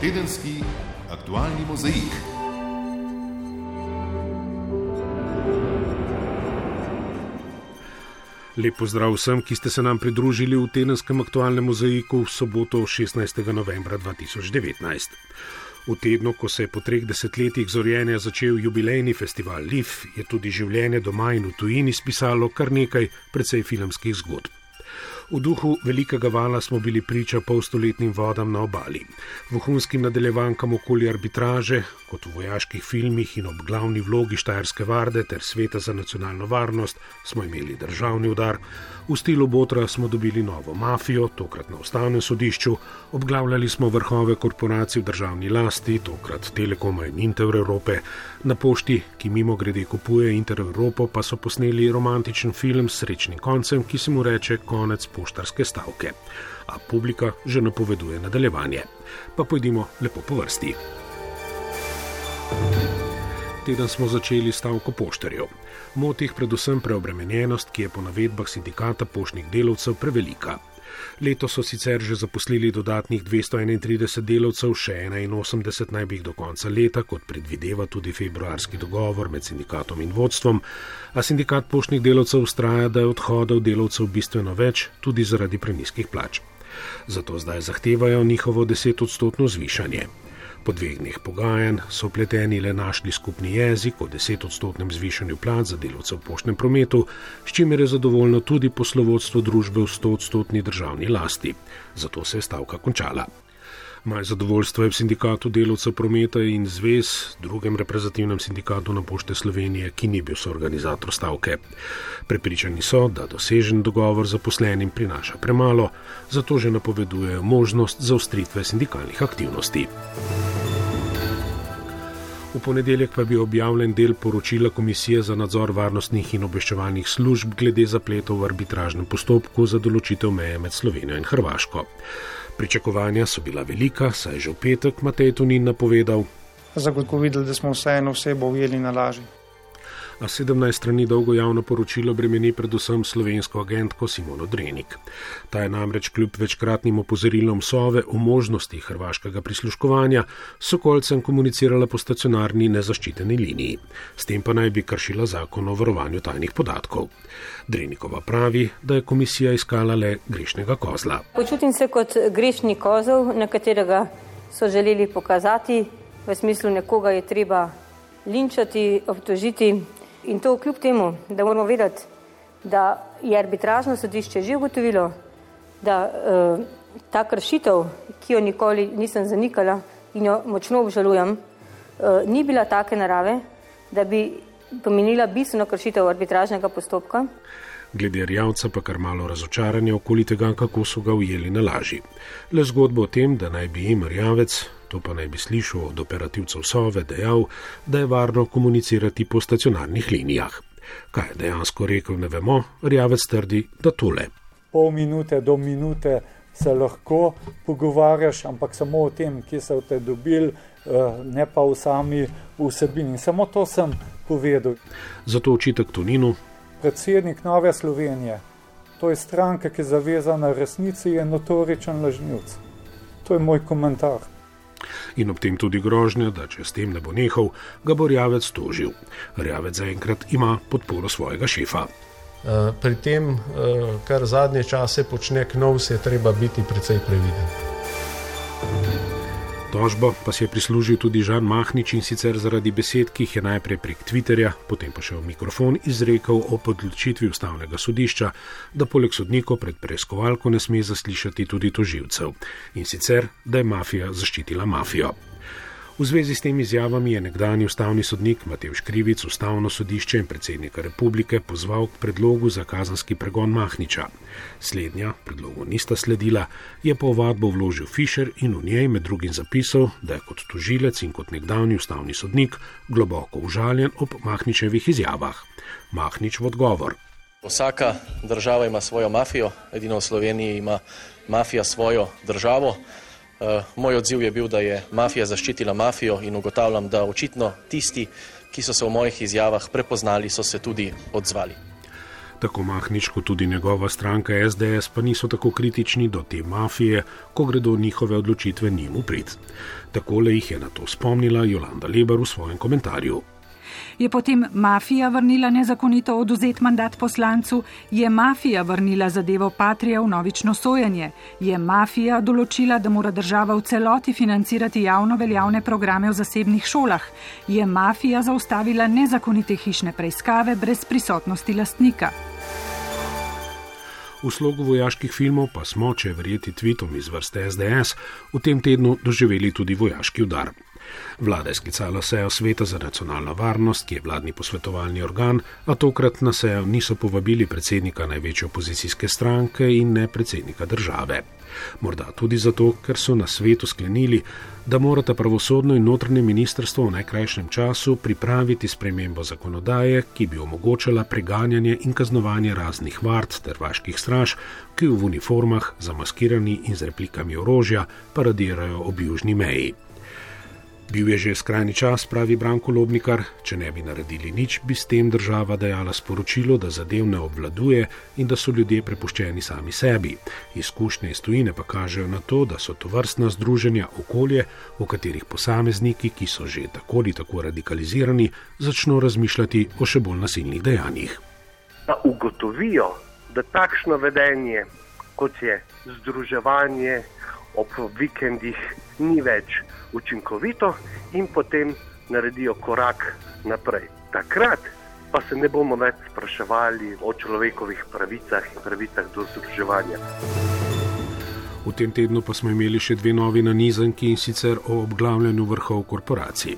tedenski aktualni mozaik. Lepo zdrav vsem, ki ste se nam pridružili v tedenskem aktualnem mozaiku v soboto 16. novembra 2019. V tednu, ko se je po treh desetletjih zorjenja začel jubilejni festival Liv, je tudi življenje doma in v tujini spisalo kar nekaj precej filmskih zgodb. V duhu velikega vala smo bili priča polstoletnim vodam na obali, vohunskim nadaljevankam okoli arbitraže, kot v vojaških filmih in ob glavni vlogi Štajerske varde ter Sveta za nacionalno varnost smo imeli državni udar, v stilu Botra smo dobili novo mafijo, tokrat na ustavnem sodišču, obglavljali smo vrhove korporacij v državni lasti, tokrat Telekoma in Inter Evrope, na pošti, ki mimo grede kupuje Inter Evropo, pa so posneli romantičen film s srečnim koncem, ki se mu reče konec poštarske stavke. A publika že napoveduje nadaljevanje. Pa pojdimo lepo po vrsti. Teden smo začeli stavko poštarjev. Motih predvsem preobremenjenost, ki je po navedbah sindikata poštnih delavcev prevelika. Leto so sicer že zaposlili dodatnih 231 delavcev, še 81 naj bi jih do konca leta, kot predvideva tudi februarski dogovor med sindikatom in vodstvom, a sindikat poštnih delavcev ustraja, da je odhodov delavcev bistveno več, tudi zaradi preniskih plač. Zato zdaj zahtevajo njihovo desetodstotno zvišanje. Po dveh dneh pogajanj so pleteni le našli skupni jezik o desetodstotnem zvišanju plač za delovce v poštnem prometu, s čimer je zadovoljno tudi poslovodstvo družbe v stotodstotni državni lasti. Zato se je stavka končala. Maj zadovoljstvo je v sindikatu delovcev prometa in zvez, drugem reprezentativnem sindikatu na pošte Slovenije, ki ni bil soorganizator stavke. Prepričani so, da dosežen dogovor zaposlenim prinaša premalo, zato že napovedujejo možnost zaustritve sindikalnih aktivnosti. V ponedeljek pa bi objavljen del poročila Komisije za nadzor varnostnih in obveščevalnih služb glede zapletov v arbitražnem postopku za določitev meje med Slovenijo in Hrvaško. Pričakovanja so bila velika, saj je že v petek Matej Tunin napovedal: Zagotovili, da smo vseeno osebo ujeli na laži a 17 strani dolgo javno poročilo bremeni predvsem slovensko agentko Simono Drenik. Ta je namreč kljub večkratnim opozorilom Sove o možnosti hrvaškega prisluškovanja sokolcem komunicirala po stacionarni nezaščiteni liniji. S tem pa naj bi kršila zakon o varovanju tajnih podatkov. Drenikova pravi, da je komisija iskala le grešnega kozla. Počutim se kot grešni kozel, na katerega so želeli pokazati, v smislu nekoga je treba linčati, obtožiti, In to kljub temu, da moramo vedeti, da je arbitražno sodišče že ugotovilo, da uh, ta kršitev, ki jo nikoli nisem zanikala in jo močno obžalujem, uh, ni bila take narave, da bi pomenila bistveno kršitev arbitražnega postopka. Glede rjavca pa kar malo razočaranja okoli tega, kako so ga ujeli na laži. Le zgodbo o tem, da naj bi jim rjavec to pa naj bi slišal od operativcev Sove, dejal, da je varno komunicirati po stacionarnih linijah. Kaj je dejansko rekel, ne vemo, Rjavec trdi, da tole. Pol minute do minute se lahko pogovarjaš, ampak samo o tem, kje so te dobili, eh, ne pa v sami vsebini. Samo to sem povedal. Zato očitek Toninu. Predsednik Nove Slovenije, to je stranka, ki je zavezana resnici, je notoričen lažnivc. To je moj komentar in ob tem tudi grožnja, da če s tem ne bo nehal, ga bo Rjavec tožil. Rjavec zaenkrat ima podporo svojega šefa. Eh, pri tem, eh, kar zadnje čase počne Knovs, je treba biti precej previden. Tožbo pa si je prislužil tudi Žan Mahnič in sicer zaradi besed, ki jih je najprej prek Twitterja, potem pa še v mikrofon izrekel o podločitvi ustavnega sodišča, da poleg sodnikov pred preiskovalko ne sme zaslišati tudi toživcev in sicer, da je mafija zaščitila mafijo. V zvezi s temi izjavami je nekdani ustavni sodnik Matej Škrivic ustavno sodišče in predsednika republike pozval k predlogu za kazanski pregon Mahniča. Slednja predlogu nista sledila, je pa ovadbo vložil Fischer in v njej med drugim zapisal, da je kot tožilec in kot nekdani ustavni sodnik globoko užaljen ob Mahničevih izjavah. Mahnič v odgovor. Vsaka država ima svojo mafijo, edino v Sloveniji ima mafija svojo državo. Uh, moj odziv je bil, da je mafija zaščitila mafijo in ugotavljam, da očitno tisti, ki so se v mojih izjavah prepoznali, so se tudi odzvali. Tako Mahnič kot tudi njegova stranka SDS pa niso tako kritični do te mafije, ko gredo njihove odločitve njim uprit. Takole jih je na to spomnila Jolanda Lebar v svojem komentarju. Je potem mafija vrnila nezakonito oduzet mandat poslancu, je mafija vrnila zadevo Patrija v novično sojenje, je mafija določila, da mora država v celoti financirati javno veljavne programe v zasebnih šolah, je mafija zaustavila nezakonite hišne preiskave brez prisotnosti lastnika. V slogu vojaških filmov pa smo, če verjeti tvitom iz vrste SDS, v tem tednu doživeli tudi vojaški udar. Vlada je sklicala sejo Sveta za nacionalno varnost, ki je vladni posvetovalni organ, a tokrat na sejo niso povabili predsednika največje opozicijske stranke in ne predsednika države. Morda tudi zato, ker so na svetu sklenili, da morata pravosodno in notranje ministrstvo v najkrajšem času pripraviti spremembo zakonodaje, ki bi omogočala preganjanje in kaznovanje raznih vard ter vaških straž, ki v uniformah, zamaskirani in z replikami orožja, paradirajo ob južni meji. Bil je že skrajni čas, pravi Branko Lobnikar, če ne bi naredili nič, bi s tem država dajala sporočilo, da zadev ne obvladuje in da so ljudje prepuščeni sami sebi. Izkušnje iz tujine pa kažejo na to, da so to vrstna združenja okolje, v katerih posamezniki, ki so že tako ali tako radikalizirani, začno razmišljati o še bolj nasilnih dejanjih. Da ugotovijo, da takšno vedenje, kot je združevanje ob vikendih, ni več učinkovito in potem naredijo korak naprej. Takrat pa se ne bomo več spraševali o človekovih pravicah in pravicah do združevanja. V tem tednu pa smo imeli še dve novi nanizanki in sicer o obglavljanju vrhov korporacij.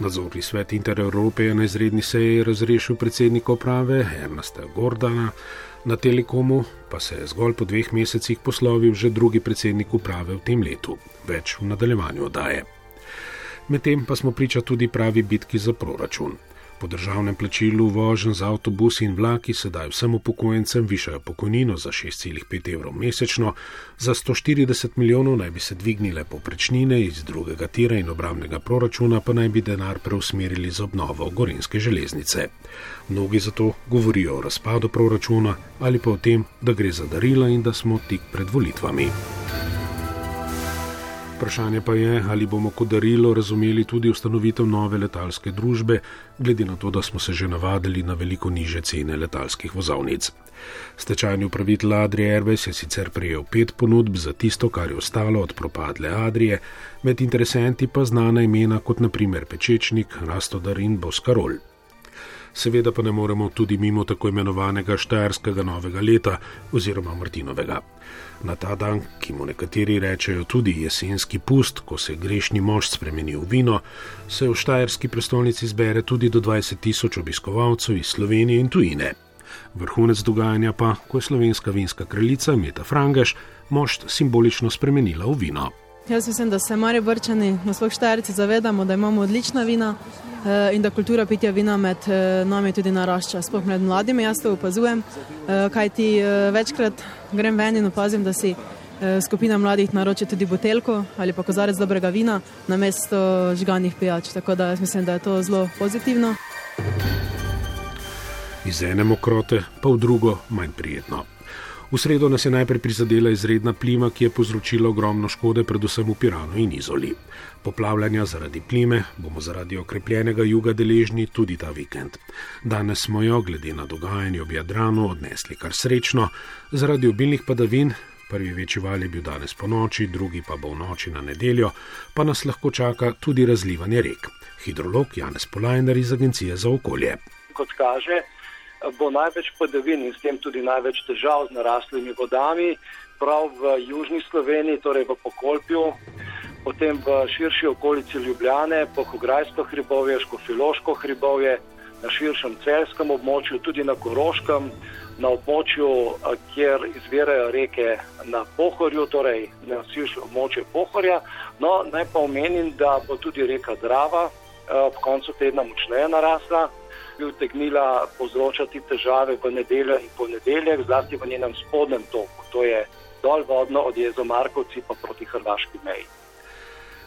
Nadzorni svet Inter-Evrope je na izredni seji razrešil predsednika uprave Ernesta Gordana, na Telekomu pa se je zgolj po dveh mesecih poslovil že drugi predsednik uprave v tem letu, več v nadaljevanju oddaje. Medtem pa smo priča tudi pravi bitki za proračun. Po državnem plačilu vožen z avtobusi in vlaki sedaj vsem upokojencem višajo pokojnino za 6,5 evrov mesečno, za 140 milijonov naj bi se dvignile poprečnine iz drugega tira in obramnega proračuna pa naj bi denar preusmerili za obnovo Gorenske železnice. Mnogi zato govorijo o razpadu proračuna ali pa o tem, da gre za darila in da smo tik pred volitvami. Vprašanje pa je, ali bomo kot darilo razumeli tudi ustanovitev nove letalske družbe, glede na to, da smo se že navadili na veliko niže cene letalskih vozovnic. Stečajni upravitelj Adrije Airways je sicer prejel pet ponudb za tisto, kar je ostalo od propadle Adrije, med interesenti pa znana imena kot naprimer Pečečnik, Rastodar in Boskarol. Seveda pa ne moremo tudi mimo tako imenovanega Štajerskega novega leta oziroma Martinovega. Na ta dan, ki mu nekateri rečejo tudi jesenski pust, ko se grešni mož spremeni v vino, se v Štajerski prestolnici zbere tudi do 20 tisoč obiskovalcev iz Slovenije in tujine. Vrhunec dogajanja pa, ko je slovenska vinska kraljica Meta Frangaš mož simbolično spremenila v vino. Jaz mislim, da se mari vrčani na svojih štajrci zavedamo, da imamo odlična vina eh, in da kultura pitja vina med eh, nami tudi narašča. Sploh med mladimi jaz to opazujem, eh, kaj ti večkrat grem ven in opazim, da si skupina mladih naroči tudi butelko ali pa kozarec dobrega vina na mesto žganih pijač. Tako da jaz mislim, da je to zelo pozitivno. Iz ene mokrote pa v drugo manj prijetno. V sredo nas je najprej prizadela izredna plima, ki je povzročila ogromno škode, predvsem v Piranu in Izoli. Poplavljanja zaradi plime bomo zaradi okrepljenega juga deležni tudi ta vikend. Danes smo jo, glede na dogajanje ob Jadranu, odnesli kar srečno, zaradi obilnih padavin. Prvi večji val je bil danes po noči, drugi pa bo v noči na nedeljo, pa nas lahko čaka tudi razlivanje rek. Hidrolog Janez Polajner iz Agencije za okolje. Kot kaže, bo največ padavin in s tem tudi največ težav z naraslimi vodami, prav v južni Sloveniji, torej v Pokolpju, potem v širši okolici Ljubljane, Pohograjsko hribovje, Škofiloško hribovje, na širšem celskem območju, tudi na Koroškem, na območju, kjer izvirajo reke na Pohorju, torej na širšem območju Pohorja. No, naj pa omenim, da bo tudi reka Drava ob koncu tedna močneje narasla bi utegnila povzročati težave v nedeljo in ponedeljek, zlasti v njenem spodnjem toku, to je dol vodno od jezera Markovci pa proti Hrvaški meji.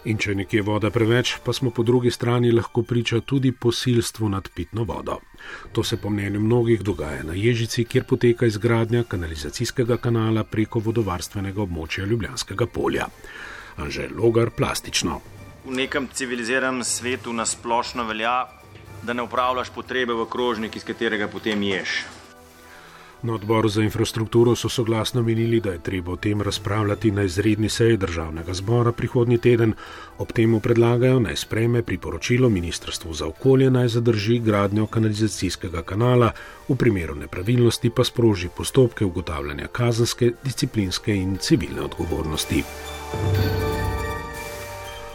In če nekje voda preveč, pa smo po drugi strani lahko priča tudi posilstvu nad pitno vodo. To se po mnenju mnogih dogaja na Ježici, kjer poteka izgradnja kanalizacijskega kanala preko vodovarstvenega območja Ljubljanskega polja. Anže Logar plastično. V nekem civiliziranem svetu nasplošno velja, da ne upravljaš potrebe v krožnik, iz katerega potem ješ. Na odboru za infrastrukturo so soglasno menili, da je treba o tem razpravljati na izredni seji državnega zbora prihodnji teden. Ob temu predlagajo naj spreme priporočilo Ministrstvu za okolje naj zadrži gradnjo kanalizacijskega kanala, v primeru nepravilnosti pa sproži postopke ugotavljanja kazenske, disciplinske in civilne odgovornosti.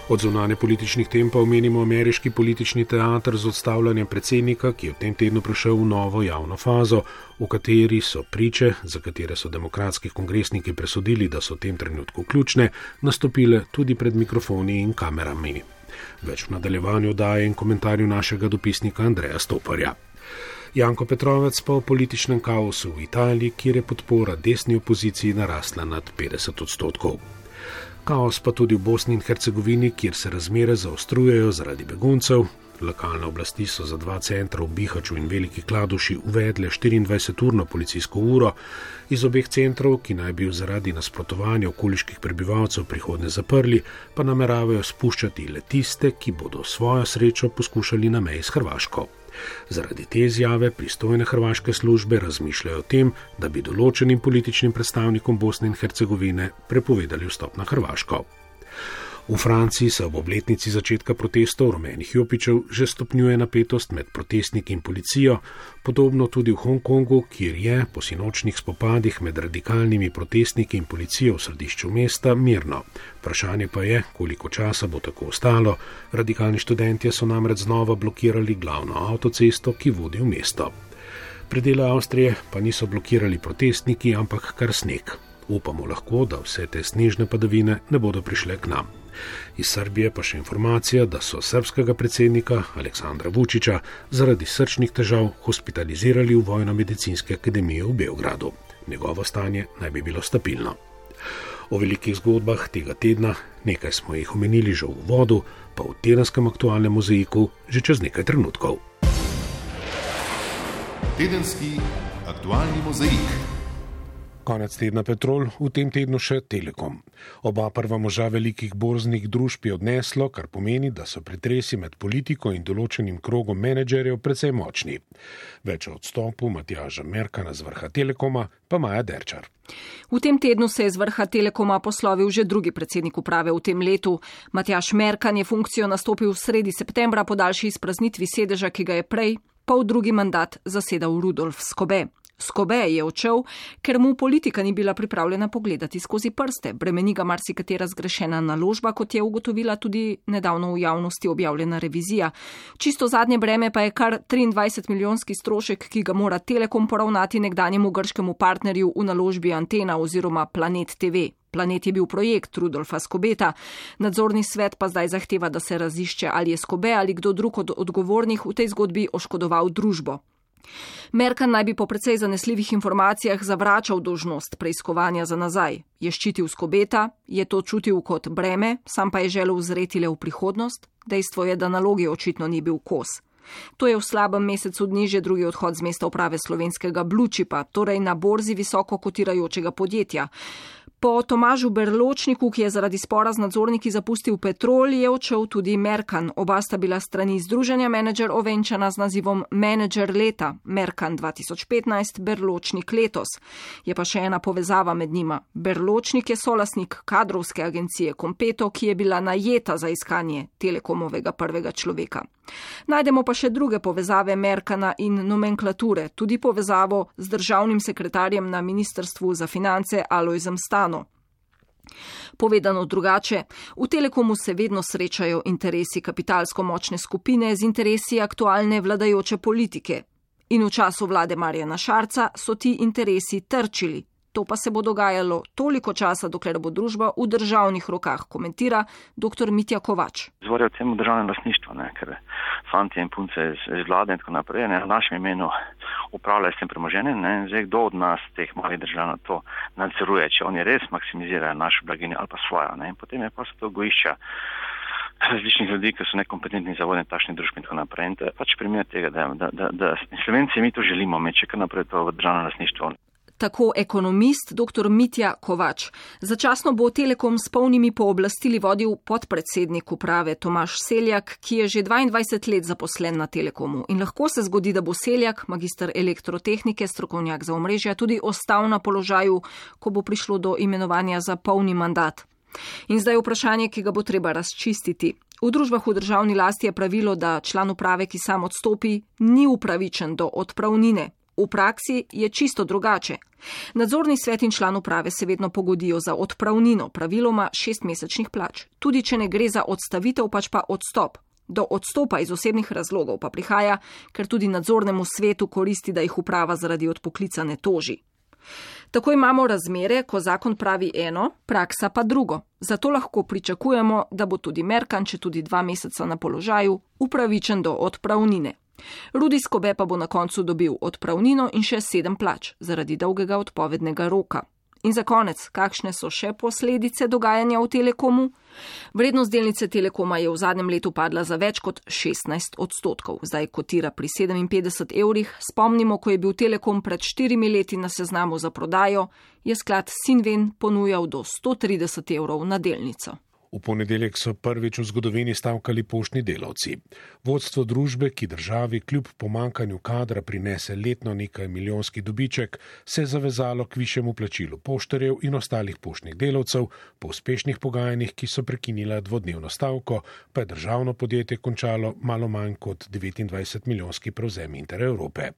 Od zunanje političnih tem pa omenimo ameriški politični teater z odstavljanjem predsednika, ki je v tem tednu prišel v novo javno fazo, v kateri so priče, za katere so demokratski kongresniki presodili, da so v tem trenutku ključne, nastopile tudi pred mikrofoni in kamerami. Več v nadaljevanju daje in komentarju našega dopisnika Andreja Stoparja. Janko Petrovec pa o političnem kaosu v Italiji, kjer je podpora desni opoziciji narasla nad 50 odstotkov kaos pa tudi v Bosni in Hercegovini, kjer se razmere zaostrujejo zaradi beguncev. Lokalne oblasti so za dva centra v Bihaču in Veliki Kladuši uvedle 24-urno policijsko uro. Iz obeh centrov, ki naj bi jo zaradi nasprotovanja okoliških prebivalcev prihodne zaprli, pa nameravajo spuščati le tiste, ki bodo svojo srečo poskušali na meji s Hrvaško. Zaradi te izjave pristojne hrvaške službe razmišljajo o tem, da bi določenim političnim predstavnikom Bosne in Hercegovine prepovedali vstop na Hrvaško. V Franciji se ob obletnici začetka protestov rumenih jopičev že stopnjuje napetost med protestniki in policijo, podobno tudi v Hongkongu, kjer je po sinočnih spopadih med radikalnimi protestniki in policijo v središču mesta mirno. Vprašanje pa je, koliko časa bo tako ostalo. Radikalni študentje so namreč znova blokirali glavno avtocesto, ki vodi v mesto. Predele Avstrije pa niso blokirali protestniki, ampak kar sneg. Upamo lahko, da vse te snežne padavine ne bodo prišle k nam. Iz Srbije pa še informacija, da so srpskega predsednika Aleksandra Vučiča zaradi srčnih težav hospitalizirali v Vojno-medicinske akademije v Beogradu. Njegovo stanje naj bi bilo stabilno. O velikih zgodbah tega tedna, nekaj smo jih omenili že v vodu, pa v tedenskem aktualnem mozaiku že čez nekaj trenutkov. Tedenski aktualni mozaik. Konec tedna Petrol, v tem tednu še Telekom. Oba prva moža velikih borznih družb je odneslo, kar pomeni, da so pretresi med politiko in določenim krogom menedžerjev precej močni. Več o odstopu Matjaža Merkana z vrha Telekoma, pa Maja Derčar. V tem tednu se je z vrha Telekoma poslovil že drugi predsednik uprave v tem letu. Matjaš Merkan je funkcijo nastopil sredi septembra po daljši izpraznitvi sedeža, ki ga je prej, pol drugi mandat, zasedal Rudolf Skobe. Skobe je odšel, ker mu politika ni bila pripravljena pogledati skozi prste. Bremeni ga marsikatera zgrešena naložba, kot je ugotovila tudi nedavno v javnosti objavljena revizija. Čisto zadnje breme pa je kar 23 milijonski strošek, ki ga mora Telekom poravnati nekdanjemu grškemu partnerju v naložbi Antena oziroma Planet TV. Planet je bil projekt Rudolfa Skobeta. Nadzorni svet pa zdaj zahteva, da se razišče, ali je Skobe ali kdo drug od odgovornih v tej zgodbi oškodoval družbo. Merkan naj bi po precej zanesljivih informacijah zavračal dožnost preiskovanja za nazaj. Je ščitil skobeta, je to čutil kot breme, sam pa je želel zreti le v prihodnost. Dejstvo je, da nalogi očitno ni bil kos. To je v slabem mesecu dni že drugi odhod z mesta uprave slovenskega Blučipa, torej na borzi visoko kotirajočega podjetja. Po Tomažu Berločniku, ki je zaradi spora z nadzorniki zapustil Petrol, je odšel tudi Merkan. Oba sta bila strani združenja menedžer ovenčana z nazivom Menedžer leta, Merkan 2015, Berločnik letos. Je pa še ena povezava med njima. Berločnik je solasnik kadrovske agencije Kompeto, ki je bila najeta za iskanje telekomovega prvega človeka. Najdemo pa še druge povezave Merkana in nomenklature, tudi povezavo z državnim sekretarjem na Ministrstvu za finance Alojzem Stano. Povedano drugače, v Telekomu se vedno srečajo interesi kapitalsko močne skupine z interesi aktualne vladajoče politike. In v času vlade Marjana Šarca so ti interesi trčili, To pa se bo dogajalo toliko časa, dokler bo družba v državnih rokah, komentira dr. Mitja Kovač. Zvorijo temu državnem lasništvu, ne, ker fanti in punce iz, iz vlade in tako naprej, ne, v našem imenu upravljajo s tem premoženjem, ne, zdaj kdo od nas, teh malih držav, to nadzoruje, če oni res maksimizirajo našo blaginjo ali pa svojo, ne, potem je pa se to gojišča različnih ljudi, ki so nekompetentni za vodne takšne družbe in tako naprej. In to je pač primer tega, da, da, da, da Slovenci mi to želimo, mi če kar naprej to v državno lasništvo tako ekonomist dr. Mitja Kovač. Začasno bo Telekom s polnimi pooblastili vodil podpredsednik uprave Tomaš Seljak, ki je že 22 let zaposlen na Telekomu. In lahko se zgodi, da bo Seljak, magistr elektrotehnike, strokovnjak za omrežja, tudi ostal na položaju, ko bo prišlo do imenovanja za polni mandat. In zdaj je vprašanje, ki ga bo treba razčistiti. V družbah v državni lasti je pravilo, da član uprave, ki sam odstopi, ni upravičen do odpravnine. V praksi je čisto drugače. Nadzorni svet in član uprave se vedno pogodijo za odpravnino, praviloma šestmesečnih plač. Tudi če ne gre za odstavitev, pač pa odstop. Do odstopa iz osebnih razlogov pa prihaja, ker tudi nadzornemu svetu koristi, da jih uprava zaradi odpoklica ne toži. Tako imamo razmere, ko zakon pravi eno, praksa pa drugo. Zato lahko pričakujemo, da bo tudi Merkan, če tudi dva meseca na položaju, upravičen do odpravnine. Rudi Skobe pa bo na koncu dobil odpravnino in še sedem plač zaradi dolgega odpovednega roka. In za konec, kakšne so še posledice dogajanja v Telekomu? Vrednost delnice Telekoma je v zadnjem letu padla za več kot 16 odstotkov, zdaj kotira pri 57 evrih. Spomnimo, ko je bil Telekom pred štirimi leti na seznamu za prodajo, je sklad Sinven ponujal do 130 evrov na delnico. V ponedeljek so prvič v zgodovini stavkali poštni delavci. Vodstvo družbe, ki državi kljub pomankanju kadra prinese letno nekaj milijonski dobiček, se je zavezalo k višjemu plačilu pošterjev in ostalih poštnih delavcev. Po uspešnih pogajanjih, ki so prekinila dvodnevno stavko, pa je državno podjetje končalo malo manj kot 29 milijonski prevzem Inter Evrope.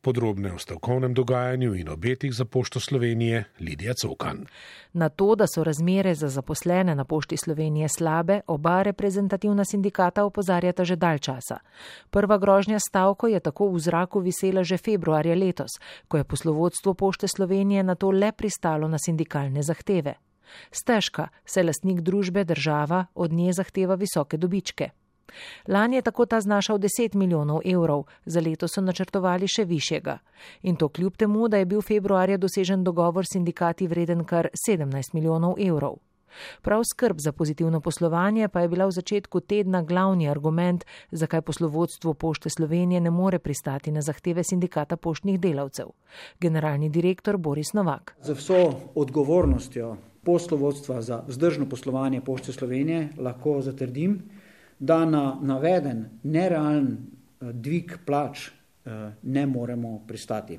Podrobne o stavkovnem dogajanju in obetih za pošto Slovenije Lidija Cokan. Na to, da so razmere za zaposlene na pošti Slovenije slabe, oba reprezentativna sindikata opozarjata že dalj časa. Prva grožnja stavko je tako v zraku visela že februarja letos, ko je poslovodstvo pošte Slovenije na to le pristalo na sindikalne zahteve. Stežka, se lastnik družbe država od nje zahteva visoke dobičke. Lani je tako ta znašal 10 milijonov evrov, za leto so načrtovali še višjega. In to kljub temu, da je bil februarja dosežen dogovor s sindikati vreden kar 17 milijonov evrov. Prav skrb za pozitivno poslovanje pa je bila v začetku tedna glavni argument, zakaj poslovodstvo Pošte Slovenije ne more pristati na zahteve sindikata poštnih delavcev. Generalni direktor Boris Novak. Za vso odgovornostjo poslovodstva za vzdržno poslovanje Pošte Slovenije lahko zatrdim, da na naveden nerealen eh, dvig plač ne moremo pristati.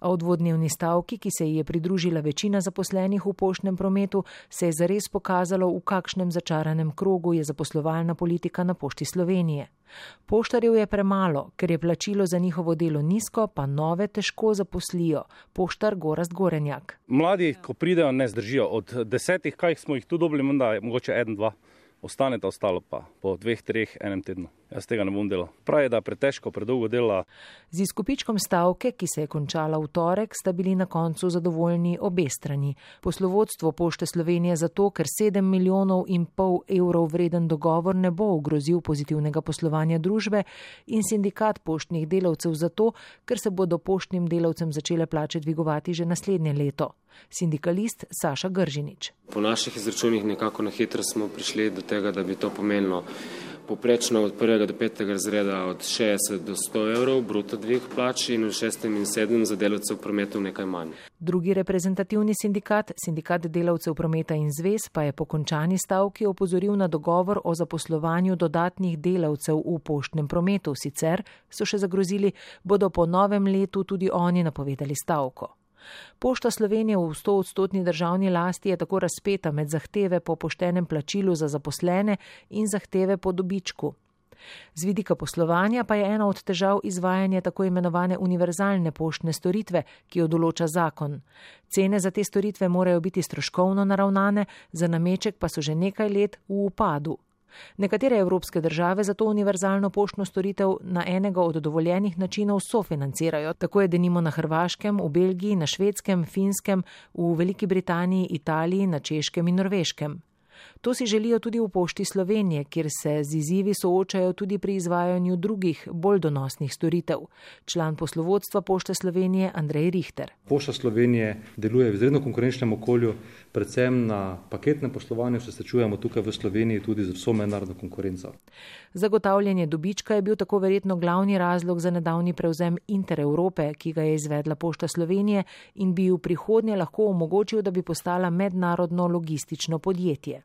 A v dvodnevni stavki, ki se ji je pridružila večina zaposlenih v poštnem prometu, se je zares pokazalo, v kakšnem začaranem krogu je zaposlovalna politika na pošti Slovenije. Poštarjev je premalo, ker je plačilo za njihovo delo nizko, pa nove težko zaposlijo. Poštar Gorast Gorenjak. Mladi, ko pridejo, ne zdržijo. Od desetih, kaj smo jih tu dobili, menda, mogoče en, dva ostane ta ostalo pa po dveh, treh, enem tednu. Jaz tega ne bom delal. Pravi, da pretežko, predolgo dela. Z izkupičkom stavke, ki se je končala v torek, sta bili na koncu zadovoljni obe strani. Poslovodstvo Pošte Slovenije zato, ker 7 milijonov in pol evrov vreden dogovor ne bo ogrozil pozitivnega poslovanja družbe in sindikat poštnih delavcev zato, ker se bodo poštnim delavcem začele plače dvigovati že naslednje leto. Sindikalist Saša Gržinič. Po naših izračunih nekako na hitro smo prišli do tega, da bi to pomenilo poprečno od prvega do petega razreda od 60 do 100 evrov bruto dvig plač in v šestem in sedmem za delavce v prometu nekaj manj. Drugi reprezentativni sindikat, sindikat delavcev prometa in zvez, pa je po končani stavki opozoril na dogovor o zaposlovanju dodatnih delavcev v poštnem prometu. Sicer so še zagrozili, bodo po novem letu tudi oni napovedali stavko. Pošta Slovenije v 100 odstotni državni lasti je tako razpeta med zahteve po poštenem plačilu za zaposlene in zahteve po dobičku. Z vidika poslovanja pa je ena od težav izvajanje tako imenovane univerzalne poštne storitve, ki jo določa zakon. Cene za te storitve morajo biti stroškovno naravnane, za nameček pa so že nekaj let v upadu. Nekatere evropske države zato univerzalno poštno storitev na enega od dovoljenih načinov sofinancirajo. Tako je denimo na Hrvaškem, v Belgiji, na Švedskem, Finskem, v Veliki Britaniji, Italiji, na Češkem in Norveškem. To si želijo tudi v Pošti Slovenije, kjer se z izzivi soočajo tudi pri izvajanju drugih, bolj donosnih storitev. Član poslovodstva Pošte Slovenije Andrej Richter. Pošta Slovenije deluje v izredno konkurenčnem okolju, predvsem na paketnem poslovanju se srečujemo tukaj v Sloveniji tudi z vso mednarodno konkurenco. Zagotavljanje dobička je bil tako verjetno glavni razlog za nedavni prevzem Inter Evrope, ki ga je izvedla Pošta Slovenije in bi v prihodnje lahko omogočil, da bi postala mednarodno logistično podjetje.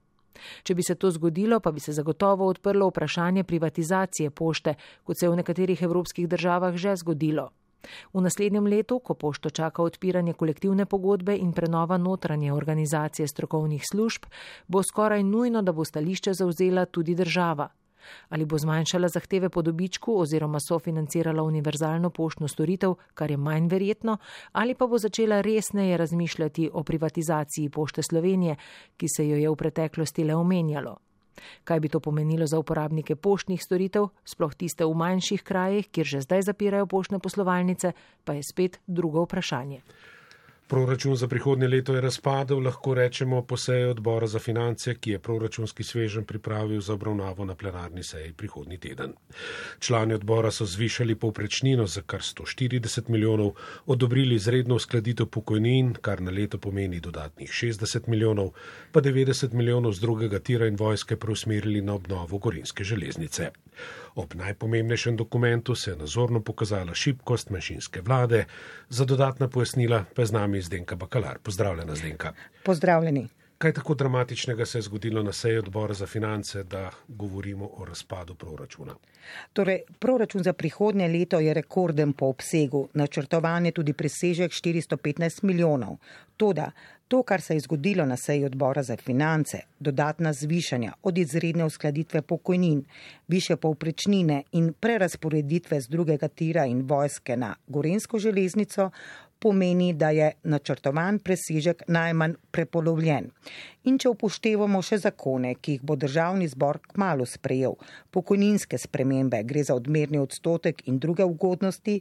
Če bi se to zgodilo, pa bi se zagotovo odprlo vprašanje privatizacije pošte, kot se je v nekaterih evropskih državah že zgodilo. V naslednjem letu, ko pošto čaka odpiranje kolektivne pogodbe in prenova notranje organizacije strokovnih služb, bo skoraj nujno, da bo stališče zauzela tudi država. Ali bo zmanjšala zahteve po dobičku oziroma sofinancirala univerzalno poštno storitev, kar je manj verjetno, ali pa bo začela resneje razmišljati o privatizaciji pošte Slovenije, ki se jo je v preteklosti le omenjalo. Kaj bi to pomenilo za uporabnike poštnih storitev, sploh tiste v manjših krajih, kjer že zdaj zapirajo poštne poslovalnice, pa je spet drugo vprašanje. Proračun za prihodnje leto je razpadel, lahko rečemo, po seji odbora za finance, ki je proračunski svežen pripravil za obravnavo na plenarni seji prihodnji teden. Člani odbora so zvišali povprečnino za kar 140 milijonov, odobrili izredno uskladitev pokojnin, kar na leto pomeni dodatnih 60 milijonov, pa 90 milijonov z drugega tira in vojske preusmerili na obnovo gorinske železnice. Ob najpomembnejšem dokumentu se je nazorno pokazala šibkost manjšinske vlade, za dodatna pojasnila pa je z nami Zdenka Bakalar. Pozdravljena, Zdenka. Pozdravljeni. Kaj tako dramatičnega se je zgodilo na seji odbora za finance, da govorimo o razpadu proračuna? Torej, proračun za prihodnje leto je rekorden po obsegu, načrtovan je tudi presežek 415 milijonov. Toda to, kar se je zgodilo na seji odbora za finance, dodatna zvišanja od izredne uskladitve pokojnin, više povprečnine in prerasporeditve z drugega tira in vojske na Gorensko železnico, pomeni, da je načrtovan presežek najmanj prepolovljen. In če upoštevamo še zakone, ki jih bo državni zbor kmalo sprejel, pokojninske spremembe, gre za odmerni odstotek in druge ugodnosti,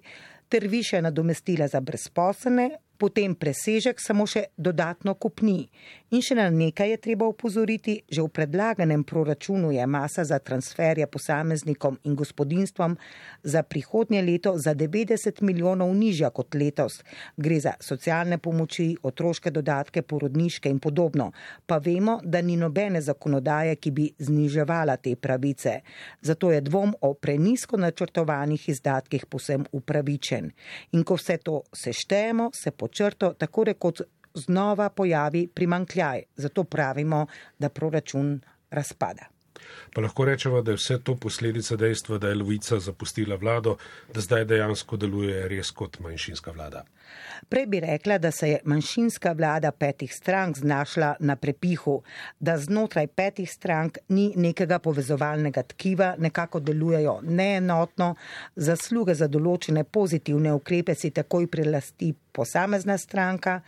ter više nadomestila za brezposelne, potem presežek samo še dodatno kupni. In še na nekaj je treba upozoriti, že v predlaganem proračunu je masa za transferje posameznikom in gospodinstvom za prihodnje leto za 90 milijonov nižja kot letos. Gre za socialne pomoči, otroške dodatke, porodniške in podobno. Pa vemo, da ni nobene zakonodaje, ki bi zniževala te pravice. Zato je dvom o prenisko načrtovanih izdatkih posem upravičen. In ko vse to seštejemo, se počrto tako rekoč znova pojavi primankljaj. Zato pravimo, da proračun razpada. Pa lahko rečemo, da je vse to posledica dejstva, da je Lovica zapustila vlado, da zdaj dejansko deluje res kot manjšinska vlada. Prej bi rekla, da se je manjšinska vlada petih strank znašla na prepihu, da znotraj petih strank ni nekega povezovalnega tkiva, nekako delujejo neenotno, zasluge za določene pozitivne ukrepe si takoj prilasti posamezna stranka,